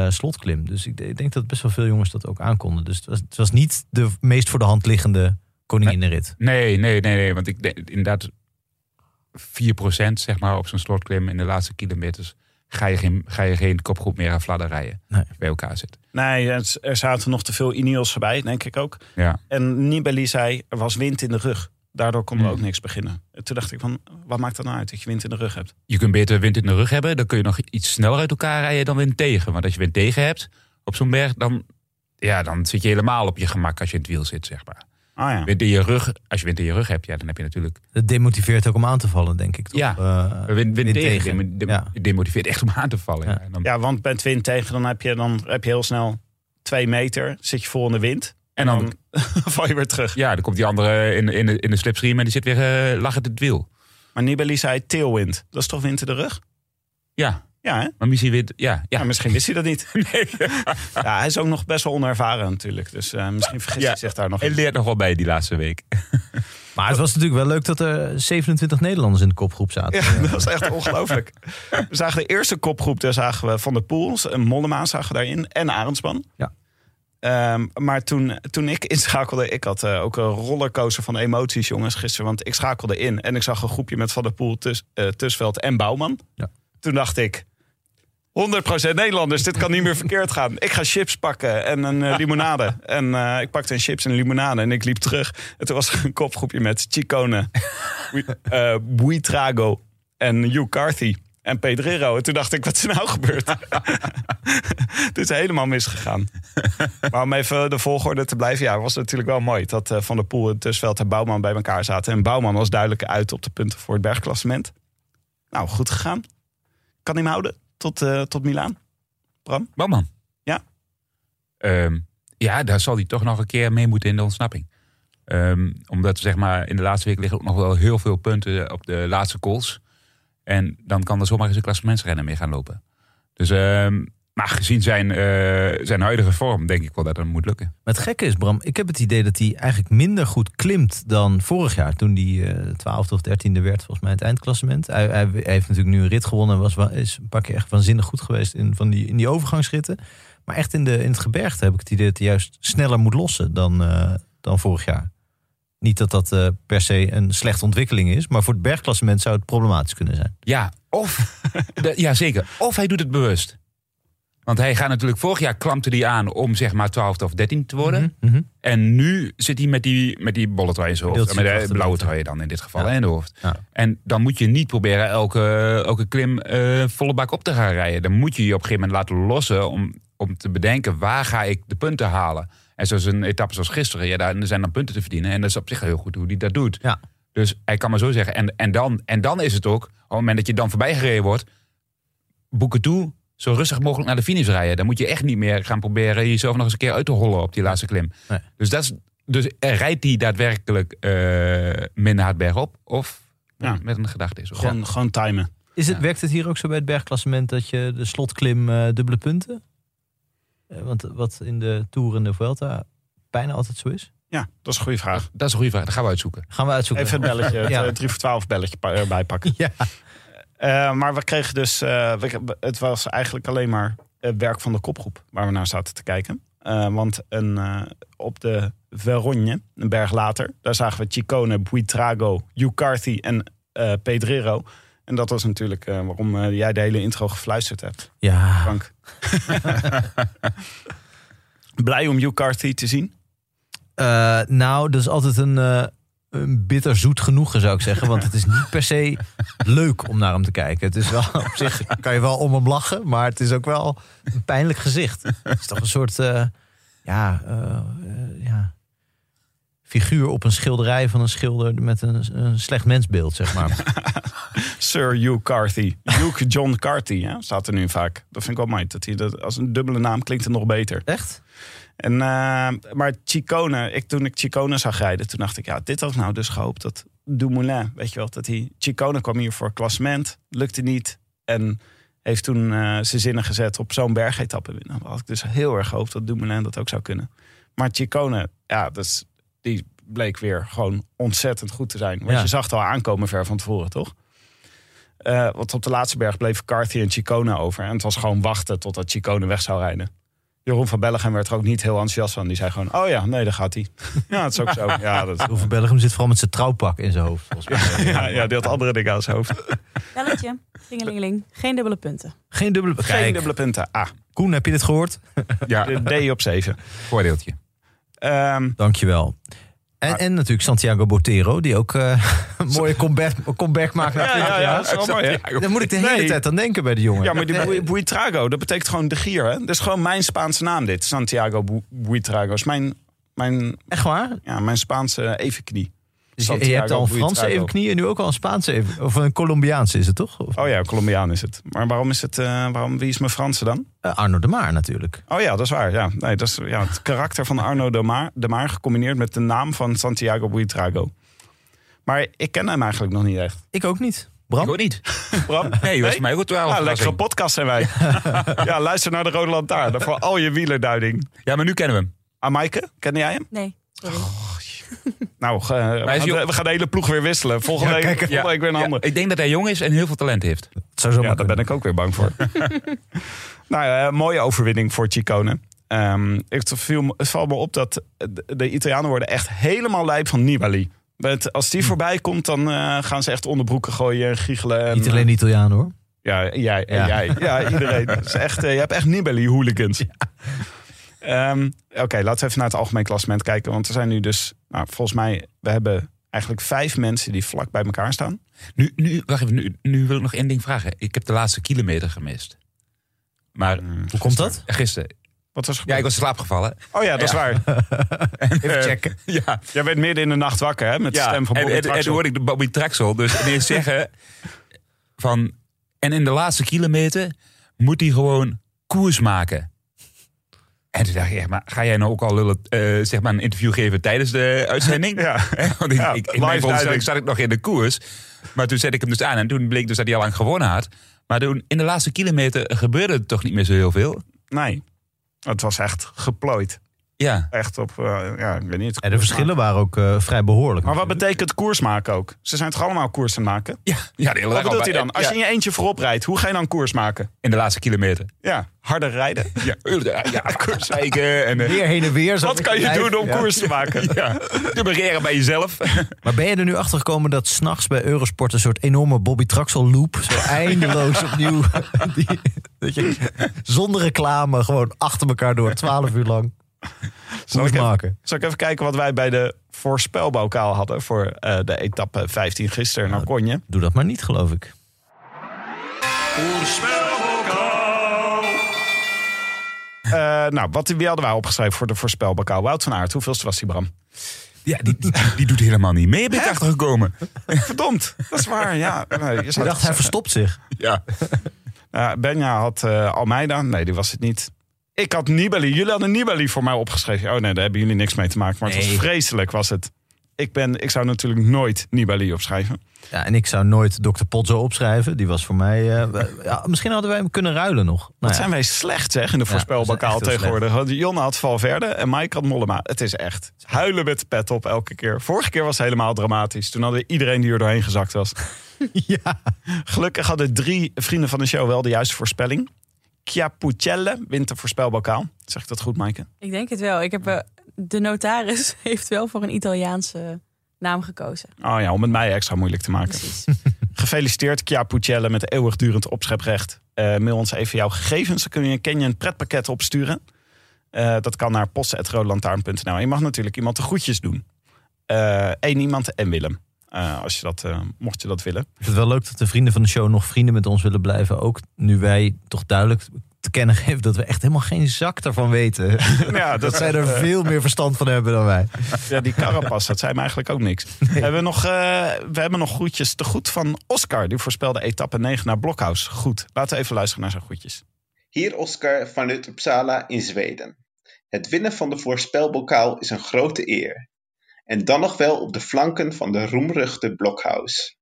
slotklim. Dus ik, ik denk dat best wel veel jongens dat ook aankonden. Dus het was, het was niet de meest voor de hand liggende koninginnenrit. Nee, nee, nee, nee. Want ik denk inderdaad 4% zeg maar op zo'n slotklim in de laatste kilometers. Ga je geen, ga je geen kopgroep meer aan fladder rijden. Nee. Als je bij elkaar zit. Nee, er zaten nog te veel Ineos voorbij, denk ik ook. Ja. En Nibali zei, er was wind in de rug. Daardoor konden we Hmm. ook niks beginnen. En Toen dacht ik van, wat maakt dat nou uit dat je wind in de rug hebt? Je kunt beter wind in de rug hebben. Dan kun je nog iets sneller uit elkaar rijden dan wind tegen. Want als je wind tegen hebt op zo'n berg, dan, ja, dan zit je helemaal op je gemak als je in het wiel zit, zeg maar. Ah ja. Wind in je rug, als je wind in je rug hebt, ja, dan heb je natuurlijk... Het demotiveert ook om aan te vallen, denk ik. Toch? Ja. Eh, Wind, wind, wind tegen, tegen. demo- demo- Ja. demotiveert echt om aan te vallen. Ja. Ja. En dan, Ja, want met wind tegen, dan heb je, dan heb je heel snel twee meter. Zit je vol in de wind. en dan, val je weer terug. ja, dan komt die andere in, in, de, in de slipstream en die zit weer uh, lachend in het wiel. Maar Nibali zei tailwind. Dat is toch wind in de rug? Ja, Ja, hè? maar misschien wind, ja, ja. Ja, misschien wist hij dat niet. Nee. Ja, hij is ook nog best wel onervaren natuurlijk. Dus eh, misschien vergist Ja. hij zich daar nog Hij leert nog wel bij die laatste week. Maar het was natuurlijk wel leuk dat er 27 Nederlanders in de kopgroep zaten. Ja, dat was echt ongelooflijk. We zagen de eerste kopgroep, daar zagen we Van der Poels en Mollema zagen we daarin. En Arendsman. Ja. Ehm, maar toen, toen ik inschakelde, ik had eh, ook een rollercoaster van emoties, jongens, gisteren. Want ik schakelde in en ik zag een groepje met Van der Poel, Tus, eh, Tusveld en Bouwman. Ja. Toen dacht ik, 100% Nederlanders, dit kan niet meer verkeerd gaan. Ik ga chips pakken en een eh, limonade. En eh, ik pakte een chips en een limonade en ik liep terug. En toen was er een kopgroepje met Chicone, eh, Buitrago en Hugh Carthy en Pedrero. En toen dacht ik, wat is er nou gebeurd? Dit is helemaal misgegaan. Maar om even de volgorde te blijven, ja, was het natuurlijk wel mooi dat Van der Poel, Tusveld en Bouwman bij elkaar zaten. En Bouwman was duidelijk uit op de punten voor het bergklassement. Nou, goed gegaan. Kan hij hem houden tot, eh, tot Milaan? Bram? Bouwman. Ja. Ehm, ja, daar zal hij toch nog een keer mee moeten in de ontsnapping. Ehm, omdat zeg maar, in de laatste week liggen ook nog wel heel veel punten op de laatste calls. En dan kan er zomaar eens een klassementsrennen mee gaan lopen. Dus, ehm, maar gezien zijn, eh, zijn huidige vorm, denk ik wel dat het moet lukken. Maar het gekke is, Bram, ik heb het idee dat hij eigenlijk minder goed klimt dan vorig jaar. Toen hij eh 12e of 13e werd, volgens mij, het eindklassement. Hij, hij, hij heeft natuurlijk nu een rit gewonnen en was, wa- is een paar keer echt waanzinnig goed geweest in, van die, in die overgangsritten. Maar echt in, de, in het gebergte heb ik het idee dat hij juist sneller moet lossen dan, eh, dan vorig jaar. Niet dat dat per se een slechte ontwikkeling is, maar voor het bergklassement zou het problematisch kunnen zijn. Ja, of, ja zeker. Of hij doet het bewust. Want hij gaat natuurlijk, vorig jaar klampte hij aan om zeg maar 12 of 13 te worden. Mhm, mhm. En nu zit hij met die, met die bolle in zijn hoofd. Met de blauwe trui dan in dit geval Ja. in de hoofd. Ja. En dan moet je niet proberen elke, elke klim eh, volle bak op te gaan rijden. Dan moet je je op een gegeven moment laten lossen om, om te bedenken waar ga ik de punten halen. En zoals een etappe zoals gisteren, ja, daar er zijn dan punten te verdienen. En dat is op zich heel goed hoe hij dat doet. Ja. Dus hij kan maar zo zeggen. En, en, dan, en dan is het ook, op het moment dat je dan voorbij gereden wordt, boeken toe, zo rustig mogelijk naar de finish rijden. Dan moet je echt niet meer gaan proberen jezelf nog eens een keer uit te hollen op die laatste klim. Nee. Dus, dat is, dus rijdt die daadwerkelijk eh minder hard bergop? Of Ja. met een gedachte is? Of? Gewoon, gewoon timen. Is het, Ja. Werkt het hier ook zo bij het bergklassement dat je de slotklim eh, dubbele punten? Eh, want wat in de Tour en de Vuelta bijna altijd zo is. Ja, dat is een goede vraag. Dat is een goede vraag. Dat gaan we uitzoeken. Gaan we uitzoeken. Even het belletje, Ja. eh, 3 voor 12 belletje pa- erbij pakken. Ja. Eh, maar we kregen dus, eh, we- het was eigenlijk alleen maar het werk van de kopgroep waar we naar zaten te kijken. Eh, want een, eh, op de Veronje, een berg later, daar zagen we Chicone, Buitrago, Hugh Carthy en eh, Pedrero. En dat was natuurlijk eh, waarom eh, jij de hele intro gefluisterd hebt, Ja. Frank. Blij om Hugh Carthy te zien. Eh, nou, dat is altijd een, eh een bitter zoet genoegen, zou ik zeggen. Want het is niet per se leuk om naar hem te kijken. Het is wel op zich, kan je wel om hem lachen, maar het is ook wel een pijnlijk gezicht. Het is toch een soort, eh, ja, eh, eh, ja, figuur op een schilderij van een schilder met een, een slecht mensbeeld, zeg maar. Sir Hugh Carthy. Hugh John Carthy, hè, staat er nu vaak. Dat vind ik wel mooi. Dat hij dat, als een dubbele naam klinkt het nog beter. Echt? En, eh, maar Chicone, ik, toen ik Chicone zag rijden, toen dacht ik, ja, dit had ik nou dus gehoopt. Dat Dumoulin, weet je wel, dat hij... Chicone kwam hier voor klassement, lukte niet. En heeft toen eh, zijn zinnen gezet op zo'n bergetappe winnen. Had ik dus heel erg gehoopt dat Dumoulin dat ook zou kunnen. Maar Chicone, ja, is, die bleek weer gewoon ontzettend goed te zijn. Want Ja. je zag het al aankomen ver van tevoren, toch? Eh, want op de laatste berg bleven Carthy en Chicone over. En het was gewoon wachten totdat Chicone weg zou rijden. Jeroen van Bellegem werd er ook niet heel enthousiast van. Die zei gewoon, oh ja, nee, daar gaat hij. ja, dat is ook zo. Ja, dat, Hoeveel Belgium zit vooral met zijn trouwpak in zijn hoofd. Volgens mij. ja, ja, die had andere dingen aan zijn hoofd. Belletje. Ringelingeling. Geen dubbele punten. Geen dubbele... Geen Kijk, dubbele punten. Ah, Koen, heb je dit gehoord? Ja, de D op 7. voordeeltje. Ehm, Dankjewel. En, en natuurlijk Santiago Botero, die ook eh, een mooie comeback, comeback maakt ja, 20 ja, ja, dat? Daar moet ik de hele Nee. tijd aan denken bij de jongen. Ja, maar die Buitrago, dat betekent gewoon de gier, hè? Dat is gewoon mijn Spaanse naam, dit. Santiago Bu- Buitrago. is mijn, mijn, Echt waar? ja, mijn Spaanse evenknie. Dus je, je hebt al een Franse evenknie en nu ook al een Spaanse even, Of een Colombiaanse is het toch? Of, Oh ja, Colombiaan is het. Maar waarom is het, eh, waarom, wie is mijn Franse dan? Eh, Arno de Maar natuurlijk. Oh ja, dat is waar. Ja, nee, dat is ja, het karakter van Arno de Maar, de Maar gecombineerd met de naam van Santiago Buitrago. Maar ik ken hem eigenlijk nog niet echt. Ik ook niet. Bram? Ik ook niet. Bram? Nee, was voor mij ook wel Ja, een lekkere podcast zijn wij. ja, luister naar de Rode Lantaarn. Voor al je wielerduiding. Ja, maar nu kennen we hem. Ah, Maaike, ken jij hem? Nee, sorry. Nou, eh, we, gaan, de- we gaan de hele ploeg weer wisselen. Volgende, week, volgende week weer een Ja, ander. ik denk dat hij jong is en heel veel talent heeft. Zo Ja, daar ben ik ook weer bang voor. nou ja, een mooie overwinning voor Chicone. Ehm, het, viel, het valt me op dat de, Italianen worden echt helemaal lijp van Nibali. Met, als die voorbij komt, dan eh, gaan ze echt onderbroeken gooien en giechelen. En, Niet alleen de Italiaan hoor. Ja, jij en Ja. jij. Ja, iedereen. Is echt, eh, je hebt echt Nibali-hooligans. Ehm, Oké, laten we even naar het algemeen klassement kijken. Want er zijn nu dus, nou, volgens mij, we hebben eigenlijk vijf mensen die vlak bij elkaar staan. Nu, nu, wacht even, nu, nu wil ik nog één ding vragen. Ik heb de laatste kilometer gemist. Maar Hoe komt dat? gisteren. Wat was er Ja, ik was in slaap gevallen. Oh ja, dat is Ja. waar. Even checken. Ja, Jij bent midden in de nacht wakker, hè? Met de stem van en, Bobby en, en toen hoorde ik de Bobby Traxel dus ineens zeggen van... En in de laatste kilometer moet hij gewoon koers maken. En toen dacht ik, maar ga jij nou ook al lullen, eh, zeg maar een interview geven tijdens de uitzending? Ja. Want ik, Ja, ik, in mijn zat ik nog in de koers. Maar toen zette ik hem dus aan en toen bleek dus dat hij al lang gewonnen had. Maar toen, in de laatste kilometer gebeurde er toch niet meer zo heel veel. Nee, het was echt geplooid. Ja, Echt op, eh, ja, ik weet niet. En de verschillen waren ook eh, vrij behoorlijk. Maar wat betekent koers maken ook? Ze zijn toch allemaal koers aan het maken? ja, ja de hele Wat dag al bedoelt hij dan? Als ja, je in je eentje voorop rijdt, hoe ga je dan koers maken? In de laatste kilometer. Ja, harder rijden. Ja, ja koers en... eh, Weer heen en weer. zo Wat kan je lijf. doen om Ja. koers te maken? Ja, te begeren bij jezelf. Maar ben je er nu achter gekomen dat s'nachts bij Eurosport een soort enorme Bobby Traxel loop, zo eindeloos opnieuw, die, dat je zonder reclame gewoon achter elkaar door, 12 uur lang Zal ik, even, maken. zal ik even kijken wat wij bij de voorspelbokaal hadden voor eh, de etappe 15 gisteren naar Konje? Doe dat maar niet, geloof ik. Eh, nou, wat, wie hadden wij opgeschreven voor de voorspelbokaal? Wout van Aert, hoeveelste was die Bram? Ja, die, die, die doet helemaal niet mee, ben ik achtergekomen. Verdomd, dat is waar. Ja, nee, je dacht, hij verstopt zich. Ja. Ja, Benja had eh, Almeida. Nee, die was het niet. Ik had Nibali. Jullie hadden Nibali voor mij opgeschreven. Oh nee, daar hebben jullie niks mee te maken. Maar het was Nee. vreselijk, was het. Ik, ben, ik zou natuurlijk nooit Nibali opschrijven. Ja, en ik zou nooit Dr. Potzo opschrijven. Die was voor mij... eh, ja, misschien hadden wij hem kunnen ruilen nog. Nou Wat ja. zijn wij slecht zeg in de Ja, voorspelbokaal we zijn echt heel tegenwoordig. Jonne had Valverde en Mike had Mollema. Het is echt huilen met de pet op elke keer. Vorige keer was het helemaal dramatisch. Toen hadden we iedereen die er doorheen gezakt was. Ja. Gelukkig hadden drie vrienden van de show wel de juiste voorspelling. Chiapucelle wint de voorspelbokaal. Zeg ik dat goed, Maaike? Ik denk het wel. Ik heb, eh, de notaris heeft wel voor een Italiaanse naam gekozen. Oh ja, om het mij extra moeilijk te maken. Gefeliciteerd, Chiapucelle, met eeuwigdurend opscheprecht. Eh, mail ons even jouw gegevens. Dan kun je een Canyon pretpakket opsturen. Eh, dat kan naar posten.roodlantaarn.nl. En je mag natuurlijk iemand de groetjes doen. Eén iemand en Willem. Eh, als je dat, eh, mocht je dat willen. Ik vind het wel leuk dat de vrienden van de show nog vrienden met ons willen blijven. Ook nu wij toch duidelijk te kennen geven dat we echt helemaal geen zak ervan weten. Ja, Dat zij er veel meer verstand van hebben dan wij. Ja, die carapas, dat zei me eigenlijk ook niks. Hebben we, nog, eh, we hebben nog groetjes te goed van Oscar. Die voorspelde etappe 9 naar Blokhuis. Goed, laten we even luisteren naar zijn groetjes. Hier Oscar vanuit Uppsala in Zweden. Het winnen van de voorspelbokaal is een grote eer. En dan nog wel op de flanken van de roemruchte Blokhuis.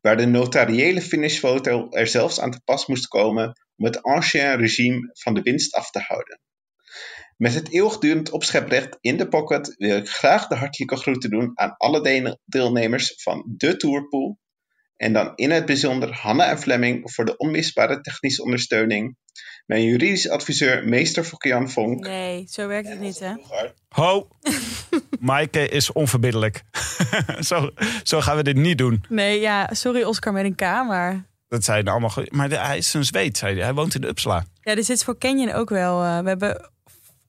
Waar de notariële finishfoto er zelfs aan te pas moest komen om het ancien regime van de winst af te houden. Met het eeuwigdurend opscheprecht in de pocket wil ik graag de hartelijke groeten doen aan alle de- deelnemers van de Tourpool. En dan in het bijzonder Hanne en Flemming voor de onmisbare technische ondersteuning. Mijn juridisch adviseur meester Fokkian Vonk. Nee, zo werkt het niet, hè? Ho, Maaike is onverbiddelijk. zo, zo gaan we dit niet doen. Nee, ja, sorry Oscar met een K, maar... Dat zeiden allemaal. goed. Maar de- hij is een Zweed, zei hij. Hij woont in Uppsala. Ja, dit is voor Canyon ook wel. eh, we hebben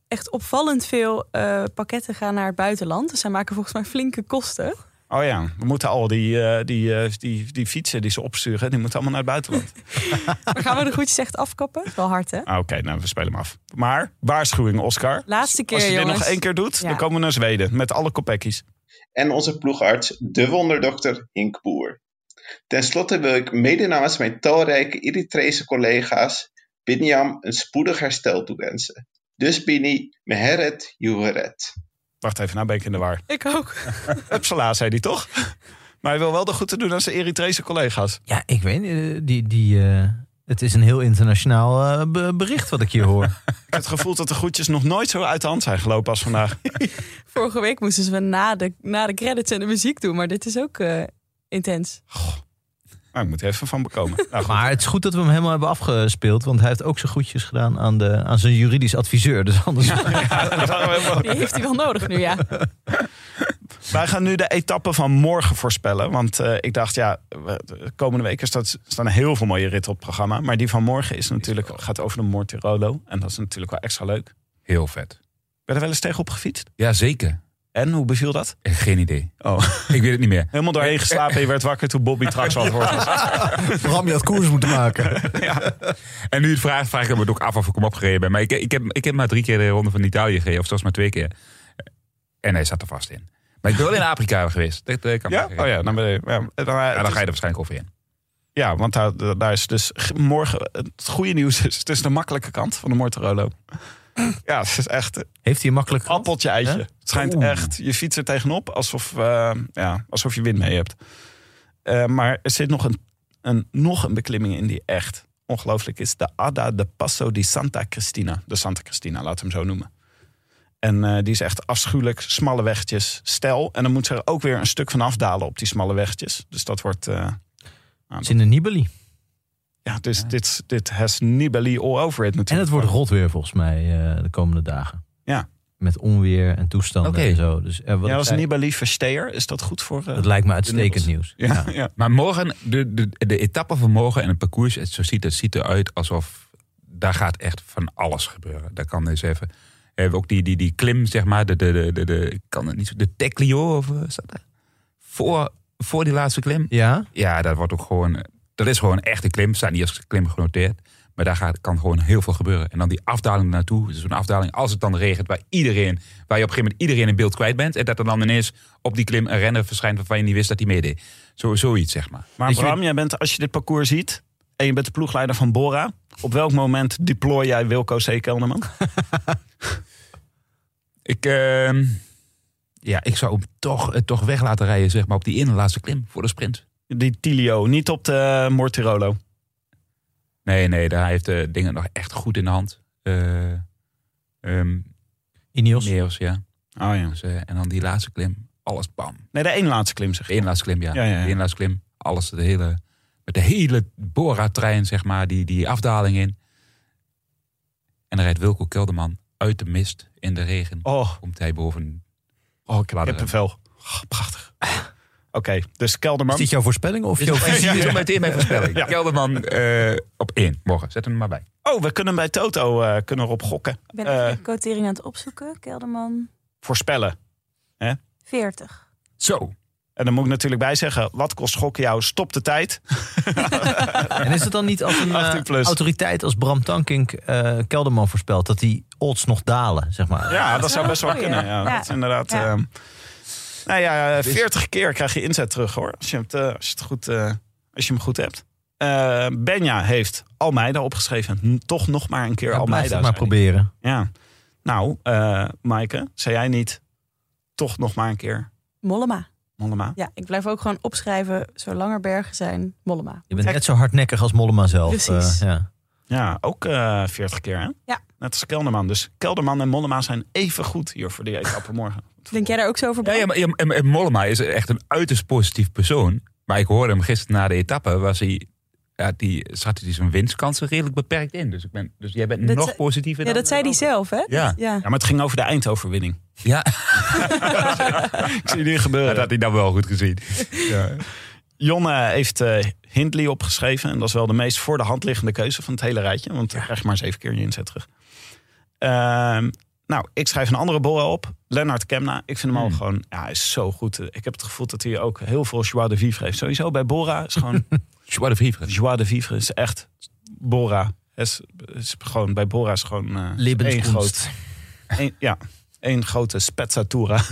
echt opvallend veel eh, pakketten gaan naar het buitenland. Dus zij maken volgens mij flinke kosten. Oh ja, we moeten al die, eh, die, eh, die, die fietsen die ze opsturen, die moeten allemaal naar het buitenland. Maar gaan we de groetjes echt afkappen? Dat is wel hard, hè? Ah, Oké, nou we spelen hem af. Maar waarschuwing, Oscar. Laatste keer, Als je dit jongens. nog één keer doet, Ja. dan komen we naar Zweden met alle koppekkies. En onze ploegarts, de wonderdokter Hink Boer. Ten slotte wil ik mede namens mijn talrijke Eritrese collega's Binyam een spoedig herstel toewensen. Dus Bini, meheret juheret. Wacht even, nou ben ik in de war. Ik ook. Uppsala, zei hij toch? Maar hij wil wel de goed te doen aan zijn Eritrese collega's. Ja, ik weet niet. eh, Die, die, eh, het is een heel internationaal eh, be- bericht wat ik hier hoor. Ik heb het gevoel dat de groetjes nog nooit zo uit de hand zijn gelopen als vandaag. Vorige week moesten ze na de, na de credits en de muziek doen. Maar dit is ook eh, intens. Nou, ik moet er even van bekomen. Nou, goed. Maar het is goed dat we hem helemaal hebben afgespeeld. Want hij heeft ook zijn groetjes gedaan aan, de, aan zijn juridisch adviseur. Dus anders... Dat gaan we helemaal- Die heeft hij wel nodig nu, ja. Wij gaan nu de etappe van morgen voorspellen. Want eh, ik dacht, ja, de komende weken staat, staan heel veel mooie ritten op het programma. Maar die van morgen is natuurlijk, gaat over de Mortirolo. En dat is natuurlijk wel extra leuk. Heel vet. Ben je er wel eens tegenop gefietst? Ja, zeker. En, hoe beviel dat? Echt Geen idee. Oh, Ik weet het niet meer. helemaal doorheen geslapen en je werd wakker toen Bobby voor was. Bram, je had koers moeten maken. En nu het vraagt, vraag ik me ook af of ik hem opgereden ben. Maar ik, ik, heb, ik heb maar drie keer de ronde van Italië gereden. Of zelfs maar twee keer. En hij zat er vast in. Maar ik ben wel in Afrika geweest. Dat, eh, kan Ja? Oh ja, dan, ben je, ja, dan, Ja, dan ga je er waarschijnlijk overheen. Ja, want daar, daar is dus morgen... Het goede nieuws is, het is de makkelijke kant van de Mortirolo. Ja, het is echt eh, Heeft hij een makkelijk... appeltje eitje. Hè? Het schijnt Oeh. echt, je fietst er tegenop alsof, eh, ja, alsof je wind mee hebt. Eh, maar er zit nog een, een, nog een beklimming in die echt ongelooflijk is. De Ada de Passo di Santa Cristina. De Santa Cristina, we hem zo noemen. En die is echt afschuwelijk, smalle weggetjes, stijl. En dan moet ze er ook weer een stuk van afdalen op die smalle weggetjes. Dus dat wordt... nou, Het is in de Nibali. Ja, dus dit, dit has Nibali all over it natuurlijk. En het wordt rot weer volgens mij eh, de komende dagen. Ja. Met onweer en toestanden Oké. en zo. Dus, wat Ja, als zei, Nibali Versteer, is dat goed voor... eh, dat lijkt me uitstekend nieuws. ja, ja. Maar morgen, de, de, de etappe van morgen en het parcours, het, zo ziet, het ziet eruit alsof daar gaat echt van alles gebeuren. Daar kan eens even. Hebben ook die, die, die klim, zeg maar, de, de, de, de, de, ik kan het niet zo, de Teclio of? Voor, voor die laatste klim. Ja? Ja, dat wordt ook gewoon, dat is gewoon echt een klim. Staat niet als klim genoteerd. Maar daar gaat, kan gewoon heel veel gebeuren. En dan die afdaling naartoe. Dus een afdaling als het dan regent, waar iedereen, waar je op een gegeven moment iedereen in beeld kwijt bent. En dat er dan ineens op die klim een renner verschijnt waarvan je niet wist dat hij meedeed. Zo, zoiets, zeg maar. Maar je- Bram, jij bent, als je dit parcours ziet en je bent de ploegleider van Bora, Op welk moment deploy jij Wilco C. Kelderman? Ik, ehm, ja, ik zou hem toch, eh, toch weg laten rijden zeg maar, op die ene laatste klim voor de sprint. Die Tilio, niet op de Mortirolo. Nee, nee, daar heeft de dingen nog echt goed in de hand. Eh ehm, Ineos. Neos, ja. Oh ja. Dus, eh, en dan die laatste klim, alles bam. Nee, de één laatste klim zeg De je. ene laatste klim, ja. Ja, ja, ja. De ene laatste klim, alles, de hele, met de hele Bora-trein, zeg maar, die, die afdaling in. En dan rijdt Wilco Kelderman uit de mist in de regen. Oh, Komt hij boven. oh ik heb Ladder. kippenvel. Oh, prachtig. Oké, dus Is Kelderman. dit jouw voorspelling of jouw is visie? zo meteen mijn voorspelling. Ja. Kelderman eh, op één, morgen. Zet hem er maar bij. Oh, we kunnen bij Toto eh, kunnen erop gokken. Ik ben Eh, de quotering aan het opzoeken. Kelderman voorspellen. 40. Zo. En dan moet ik natuurlijk bij zeggen, wat kost gokken jou? Stop de tijd. En is het dan niet als een 18 plus. autoriteit als Bram Tankink eh, Kelderman voorspelt dat die odds nog dalen, zeg maar? Ja, dat zou best wel Goeie. kunnen. Ja, Ja. Dat is inderdaad. Ja. ehm, nou ja, 40 keer krijg je inzet terug hoor. Als je, het, eh, als je, het goed, eh, als je hem goed hebt. Eh Benja heeft Almeida opgeschreven. N- Toch nog maar een keer Ja, Almeida. het maar proberen. Ja. Nou, eh Maaike, zei jij niet toch nog maar een keer Mollema. Mollema? Ja, ik blijf ook gewoon opschrijven, zolang er bergen zijn, Mollema. Je bent Kijk. net zo hardnekkig als Mollema zelf. Precies. eh, ja. Ja, ook eh 40 keer hè? Ja. Net als Kelderman. Dus Kelderman en Mollema zijn even goed hier voor die etappe morgen. Denk jij daar ook zo over? Ja, ja, maar, ja, en, en Mollema is echt een uiterst positief persoon. Maar ik hoorde hem gisteren na de etappe, was hij, ja, die zat hij zijn winstkansen redelijk beperkt in. Dus, ik ben, dus jij bent Dat nog positiever Ja, dan- dat zei hij zelf, hè? Ja. ja. Ja, maar het ging over de eindoverwinning. Ja, Ik zie die dat gebeuren. had hij dan wel goed gezien. Ja. Jonne heeft eh, Hindley opgeschreven. En dat is wel de meest voor de hand liggende keuze van het hele rijtje. Want dan krijg je maar zeven keer je inzet terug. Ehm, nou, ik schrijf een andere bol op. Lennart Kemna. Ik vind hem al Hmm. gewoon... Ja, hij is zo goed. Ik heb het gevoel dat hij ook heel veel joie de vivre heeft. Sowieso bij Bora is gewoon... Joie de vivre. joie de vivre is echt... Bora. Is, is gewoon, bij Bora is gewoon... eh één groot... één- ja, één grote spezzatura.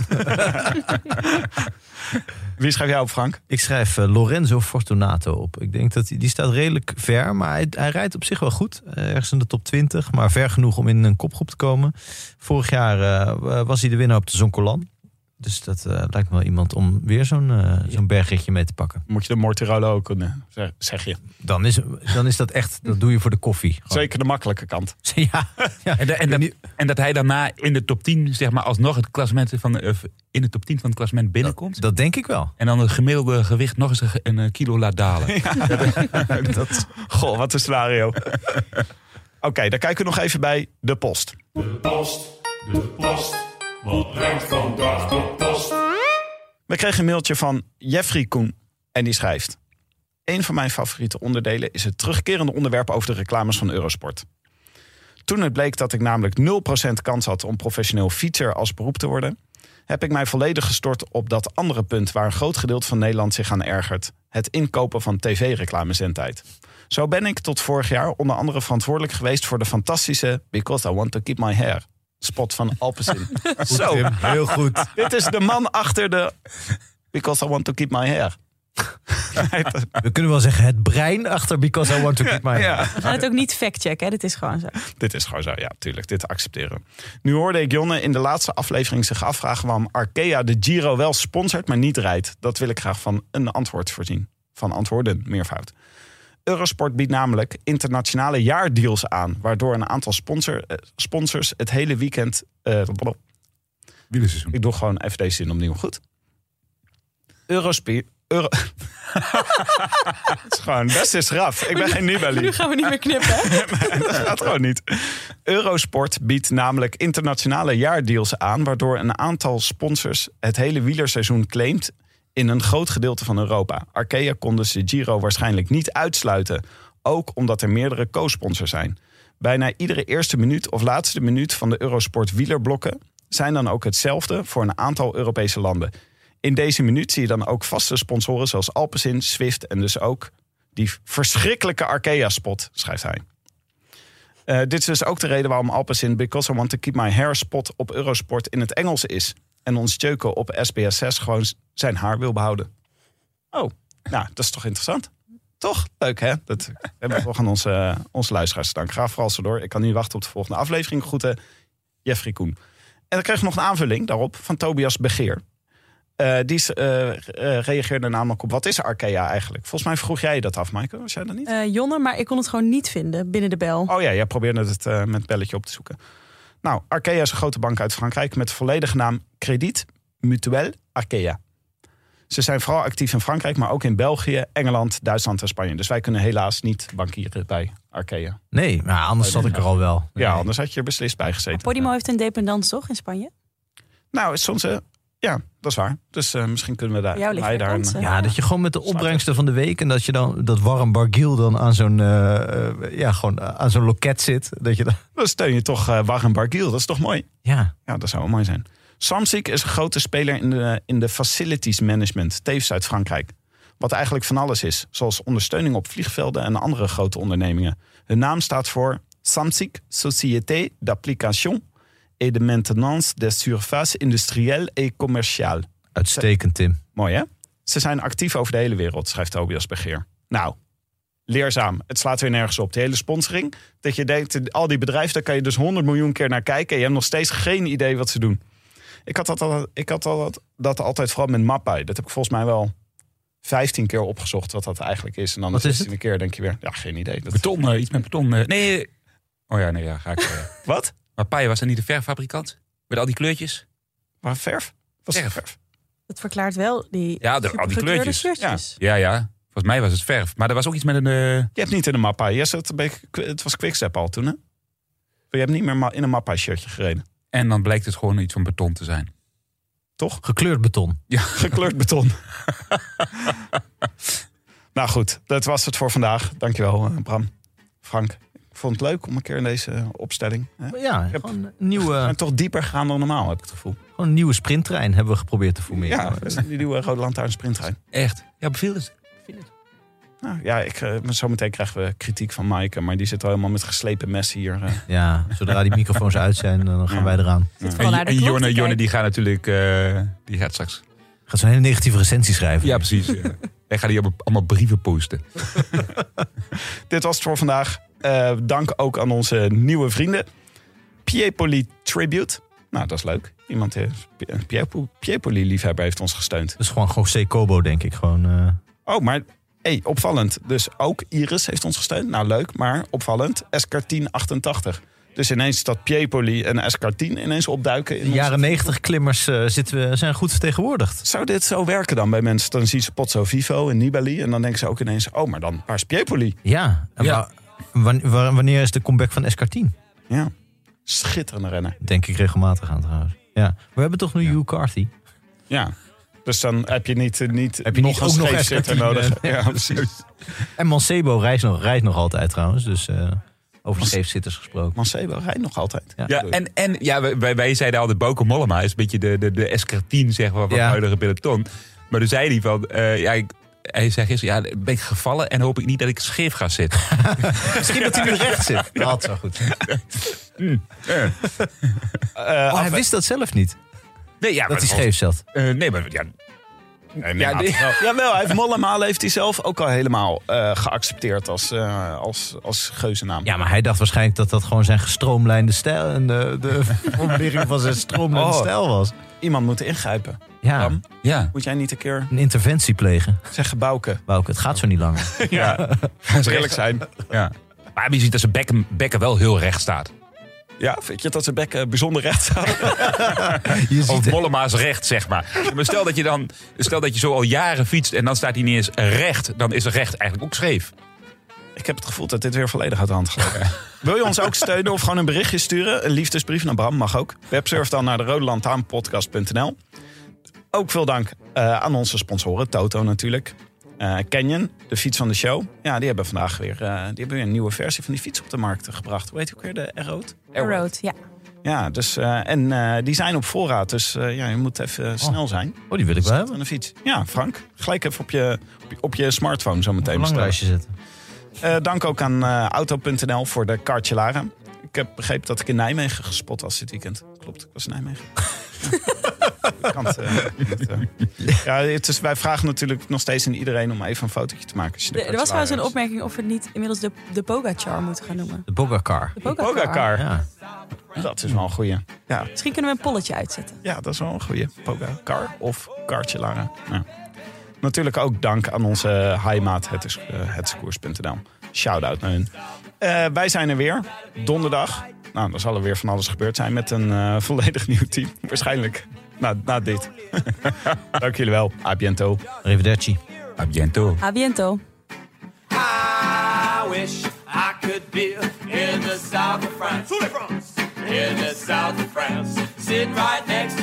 Wie schrijf jij op, Frank? Ik schrijf eh, Lorenzo Fortunato op. Ik denk dat hij, die staat redelijk ver, maar hij, hij rijdt op zich wel goed. Eh, ergens in de top 20, maar ver genoeg om in een kopgroep te komen. Vorig jaar eh, was hij de winnaar op de Zoncolan. Dus dat eh, lijkt me wel iemand om weer zo'n eh, zo'n bergritje mee te pakken. Moet je de Mortirolo ook kunnen, zeg- je. Dan is, dan is dat echt, dat doe je voor de koffie. Gewoon. Zeker de makkelijke kant. Ja, ja. En, en, dat, en dat hij daarna in de top 10, zeg maar, alsnog het klassement van, in de top 10 van het klassement binnenkomt. dat denk ik wel. En dan het gemiddelde gewicht nog eens een, een, eh, kilo laat dalen. Dat, goh, wat een scenario. Oké, dan kijken we nog even bij de post. De post, de post. Wat brengt de post? We kregen een mailtje van Jeffrey Koen. En die schrijft... Een van mijn favoriete onderdelen is het terugkerende onderwerp over de reclames van Eurosport. Toen het bleek dat ik namelijk 0% kans had om professioneel fietser als beroep te worden, heb ik mij volledig gestort op dat andere punt waar een groot gedeelte van Nederland zich aan ergert: het inkopen van tv-reclamezendtijd. Zo ben ik tot vorig jaar onder andere verantwoordelijk geweest voor de fantastische Because I Want to Keep My Hair spot van Alpecin. Zo, Tim, heel goed. dit is de man achter de Because I Want to Keep My Hair. We kunnen wel zeggen het brein achter Because I Want to Keep My Ja. We gaan het ook niet factchecken, hè? dit is gewoon zo. Dit is gewoon zo, ja, tuurlijk. Dit accepteren. Nu hoorde ik Jonne in de laatste aflevering zich afvragen waarom Arkea de Giro wel sponsort, maar niet rijdt. Dat wil ik graag van een antwoord voorzien. Van antwoorden, meervoud. Eurosport biedt namelijk internationale jaardeals aan, waardoor een aantal sponsor, eh, sponsors het hele weekend. eh, Wielerseizoen. ik doe gewoon even deze zin opnieuw goed. Eurospe Euro... Het is gewoon best is raf. Ik ben geen Nibali. Nu gaan we niet meer knippen. hè? Dat gaat gewoon niet. Eurosport biedt namelijk internationale jaardeals aan, waardoor een aantal sponsors het hele wielerseizoen claimt in een groot gedeelte van Europa. Arkea kon dus de Giro waarschijnlijk niet uitsluiten, ook omdat er meerdere co-sponsors zijn. Bijna iedere eerste minuut of laatste minuut van de Eurosport wielerblokken zijn dan ook hetzelfde voor een aantal Europese landen. In deze minuut zie je dan ook vaste sponsoren zoals Alpecin, Swift en dus ook die verschrikkelijke Arkea-spot, schrijft hij. Eh, dit is dus ook de reden waarom Alpecin Because I Want to Keep My Hair spot op Eurosport in het Engels is. En ons Tjeuken op SBS6 gewoon zijn haar wil behouden. Oh, nou, dat is toch interessant? Toch? Leuk hè? Dat hebben we toch aan onze, onze luisteraars te danken. Ga vooral zo door. Ik kan niet wachten op de volgende aflevering. Groeten, Jeffrey Koen. En dan kreeg ik nog een aanvulling daarop van Tobias Begeer. Eh, die eh, eh, reageerde namelijk op wat is Arkea eigenlijk? Volgens mij vroeg jij dat af, Maaike. Was jij dat niet? Eh, Jonne, maar ik kon het gewoon niet vinden binnen de bel. Oh ja, jij probeerde het eh, met het belletje op te zoeken. Nou, Arkea is een grote bank uit Frankrijk met de volledige naam Crédit Mutuel Arkea. Ze zijn vooral actief in Frankrijk, maar ook in België, Engeland, Duitsland en Spanje. Dus wij kunnen helaas niet bankieren bij Arkea. Nee, maar anders zat ik er al wel. Ja, anders had je er beslist bij gezeten. Podimo heeft een dependance toch in Spanje? Nou, soms, ja, dat is waar. Dus eh, misschien kunnen we daar, wij daar een, kansen. Ja, dat je gewoon met de opbrengsten van de week en dat je dan dat warm bargiel dan aan zo'n eh, eh, ja, gewoon aan zo'n loket zit. Dat je dan, dan steun je toch uh, Warren Bargiel. Dat is toch mooi? ja, Ja, dat zou wel mooi zijn. Samsic is een grote speler in de, in de facilities management, tevens uit Frankrijk. Wat eigenlijk van alles is, zoals ondersteuning op vliegvelden en andere grote ondernemingen. Hun naam staat voor Samsic Société d'Application et de Maintenance des Surfaces Industrielles et Commerciales. uitstekend Tim. Mooi hè? Ze zijn actief over de hele wereld, schrijft Tobias Begeer. Nou, leerzaam. Het slaat weer nergens op. Die hele sponsoring. Dat je denkt, al die bedrijven, daar kan je dus 100 miljoen keer naar kijken. En je hebt nog steeds geen idee wat ze doen. Ik had dat, al, ik had al, dat, dat altijd vooral met Mappai. Dat heb ik volgens mij wel 15 keer opgezocht wat dat eigenlijk is. En dan Wat de is het? 16e keer denk je weer, ja, geen idee. Dat, Beton, eh, iets met beton. eh, nee. Oh ja, nee, ja, ga ik. eh. Wat? Maar was er niet de verffabrikant? Met al die kleurtjes? Waar verf? Was het Verf. verf? Dat verklaart wel die Ja, de- al die kleurtjes. shirtjes. Ja, ja. Volgens mij was het verf. Maar er was ook iets met een... eh, Je hebt niet in een Mappai. Yes, het, het was Quickstep al toen, hè? Je hebt niet meer in een Mappai shirtje gereden. En dan blijkt het gewoon iets van beton te zijn. Toch? Gekleurd beton. Ja. Gekleurd beton. nou goed, dat was het voor vandaag. Dankjewel, eh, Bram. Frank, vond het leuk om een keer in deze eh, opstelling. Hè? Ja, heb- gewoon een nieuwe, zijn toch dieper gegaan dan normaal, heb ik het gevoel. gewoon een nieuwe sprinttrein hebben we geprobeerd te formeren. Ja, die nieuwe Rode Lantaarn sprinttrein. Echt? Ja, beviel het? Nou, ja, ik, eh, zometeen krijgen we kritiek van Maaike, maar die zit al helemaal met geslepen mes hier. eh. Ja, zodra die microfoons uit zijn, dan gaan Ja. wij eraan. En, en Jonne kijken. die gaat natuurlijk... eh, die gaat straks... Gaat zo'n hele negatieve recensie schrijven. Ja, precies. ja. Wij gaan die allemaal, allemaal brieven posten. Dit was het voor vandaag. Eh, dank ook aan onze nieuwe vrienden. Piepoli Tribute. Nou, dat is leuk. Iemand, eh, Piepo- Piepoli-liefhebber heeft ons gesteund. Dat is gewoon José Kobo, denk ik. Gewoon, eh, Oh, maar hey, opvallend. Dus ook Iris heeft ons gesteund. Nou, leuk, maar opvallend. Escartine88. Dus ineens dat Piepoli en Escartine ineens opduiken. In de jaren negentig klimmers eh, zitten we, zijn goed vertegenwoordigd. Zou dit zo werken dan bij mensen? Dan zien ze Pozzo Vivo en Nibali. En dan denken ze ook ineens... Oh, maar dan, waar is Piepoli? Ja, en Ja. Wanneer is de comeback van Escartine? Ja, schitterende renner. Denk ik regelmatig aan trouwens. Ja. We hebben toch nu Hugh Carthy? Ja. Dus dan heb je niet, eh, niet Heb je nog niet een ook nog nodig. Ja, precies. En Mancebo rijdt nog, rijdt nog altijd trouwens. Dus eh, over scheefzitters gesproken. Mancebo rijdt nog altijd. Ja, en, en ja, wij, wij zeiden altijd Boko Mollema is een beetje de, de, de escartine zeg maar, van Ja. het huidige peloton. Maar toen zei hij van, eh, ja, ik, hij zei gisteren, ja, ben ik gevallen en hoop ik niet dat ik scheef ga zitten. Misschien dat hij nu recht zit. Dat zo goed. Eh, Oh, hij wist dat zelf niet. Nee, ja, Dat hij scheef zat. Eh, nee, maar ja, Nee, Ja, ja, die- Jawel, hij heeft Mollema heeft hij zelf ook al helemaal eh, geaccepteerd als, eh, als, als geuzennaam. Ja, maar hij dacht waarschijnlijk dat dat gewoon zijn gestroomlijnde stijl... en de, de formulering van zijn stroomlijnde Oh. stijl was. Iemand moet ingrijpen. Ja, Bram, ja. moet jij niet een keer een interventie plegen. zeggen Bouke? Wauke, het gaat zo niet langer. Ja, eens eerlijk zijn. ja. Maar je ziet dat zijn bekken, bekken wel heel recht staat. Ja, vind je dat zijn bek bijzonder recht? Je Of Mollema's recht, zeg maar. Maar stel dat je dan, stel dat je zo al jaren fietst en dan staat hij niet eens recht. Dan is recht eigenlijk ook scheef. Ik heb het gevoel dat dit weer volledig uit de hand is. Wil je ons ook steunen of gewoon een berichtje sturen? Een liefdesbrief naar Bram mag ook. Websurf dan naar de rodelantaarnpodcast.nl. Ook veel dank eh, aan onze sponsoren. Toto natuurlijk. Eh, Canyon, de fiets van de show. Ja, die hebben vandaag weer, eh, die hebben weer een nieuwe versie van die fiets op de markt gebracht. Hoe heet die ook weer? De Aeroad? Road, ja. Ja, dus, eh, en eh, die zijn op voorraad. Dus eh, ja, je moet even snel zijn. oh, die wil ik wel hebben. Aan de fiets. Ja, Frank. Gelijk even op je, op je, op je smartphone zo meteen Een zetten. Eh, dank ook aan eh, Auto.nl voor de Cartjelaren. Ik heb begrepen dat ik in Nijmegen gespot was dit weekend. Klopt, ik was in Nijmegen. Kant, eh, eh. ja, het is, wij vragen natuurlijk nog steeds aan iedereen om even een fotootje te maken. Als je de De- er was trouwens een opmerking of we het niet inmiddels de, de Pogachar moeten gaan noemen. De Bogacar. De. Pogacar. Ja. Dat is wel een goeie. Ja, Misschien kunnen we een polletje uitzetten. ja, dat is wel een goeie. Pogacar of Cartjelara. Ja. Natuurlijk ook dank aan onze heimaat, het is uh, hetskoers.nl. Shout-out naar hun. Eh, wij zijn er weer, donderdag. Nou, dan zal er weer van alles gebeurd zijn met een eh, volledig nieuw team. Waarschijnlijk na, na dit. dank jullie wel. A biento. Arrivederci. A biento. A biento. I wish I could be in the south of France. In the south of France. Sitting right next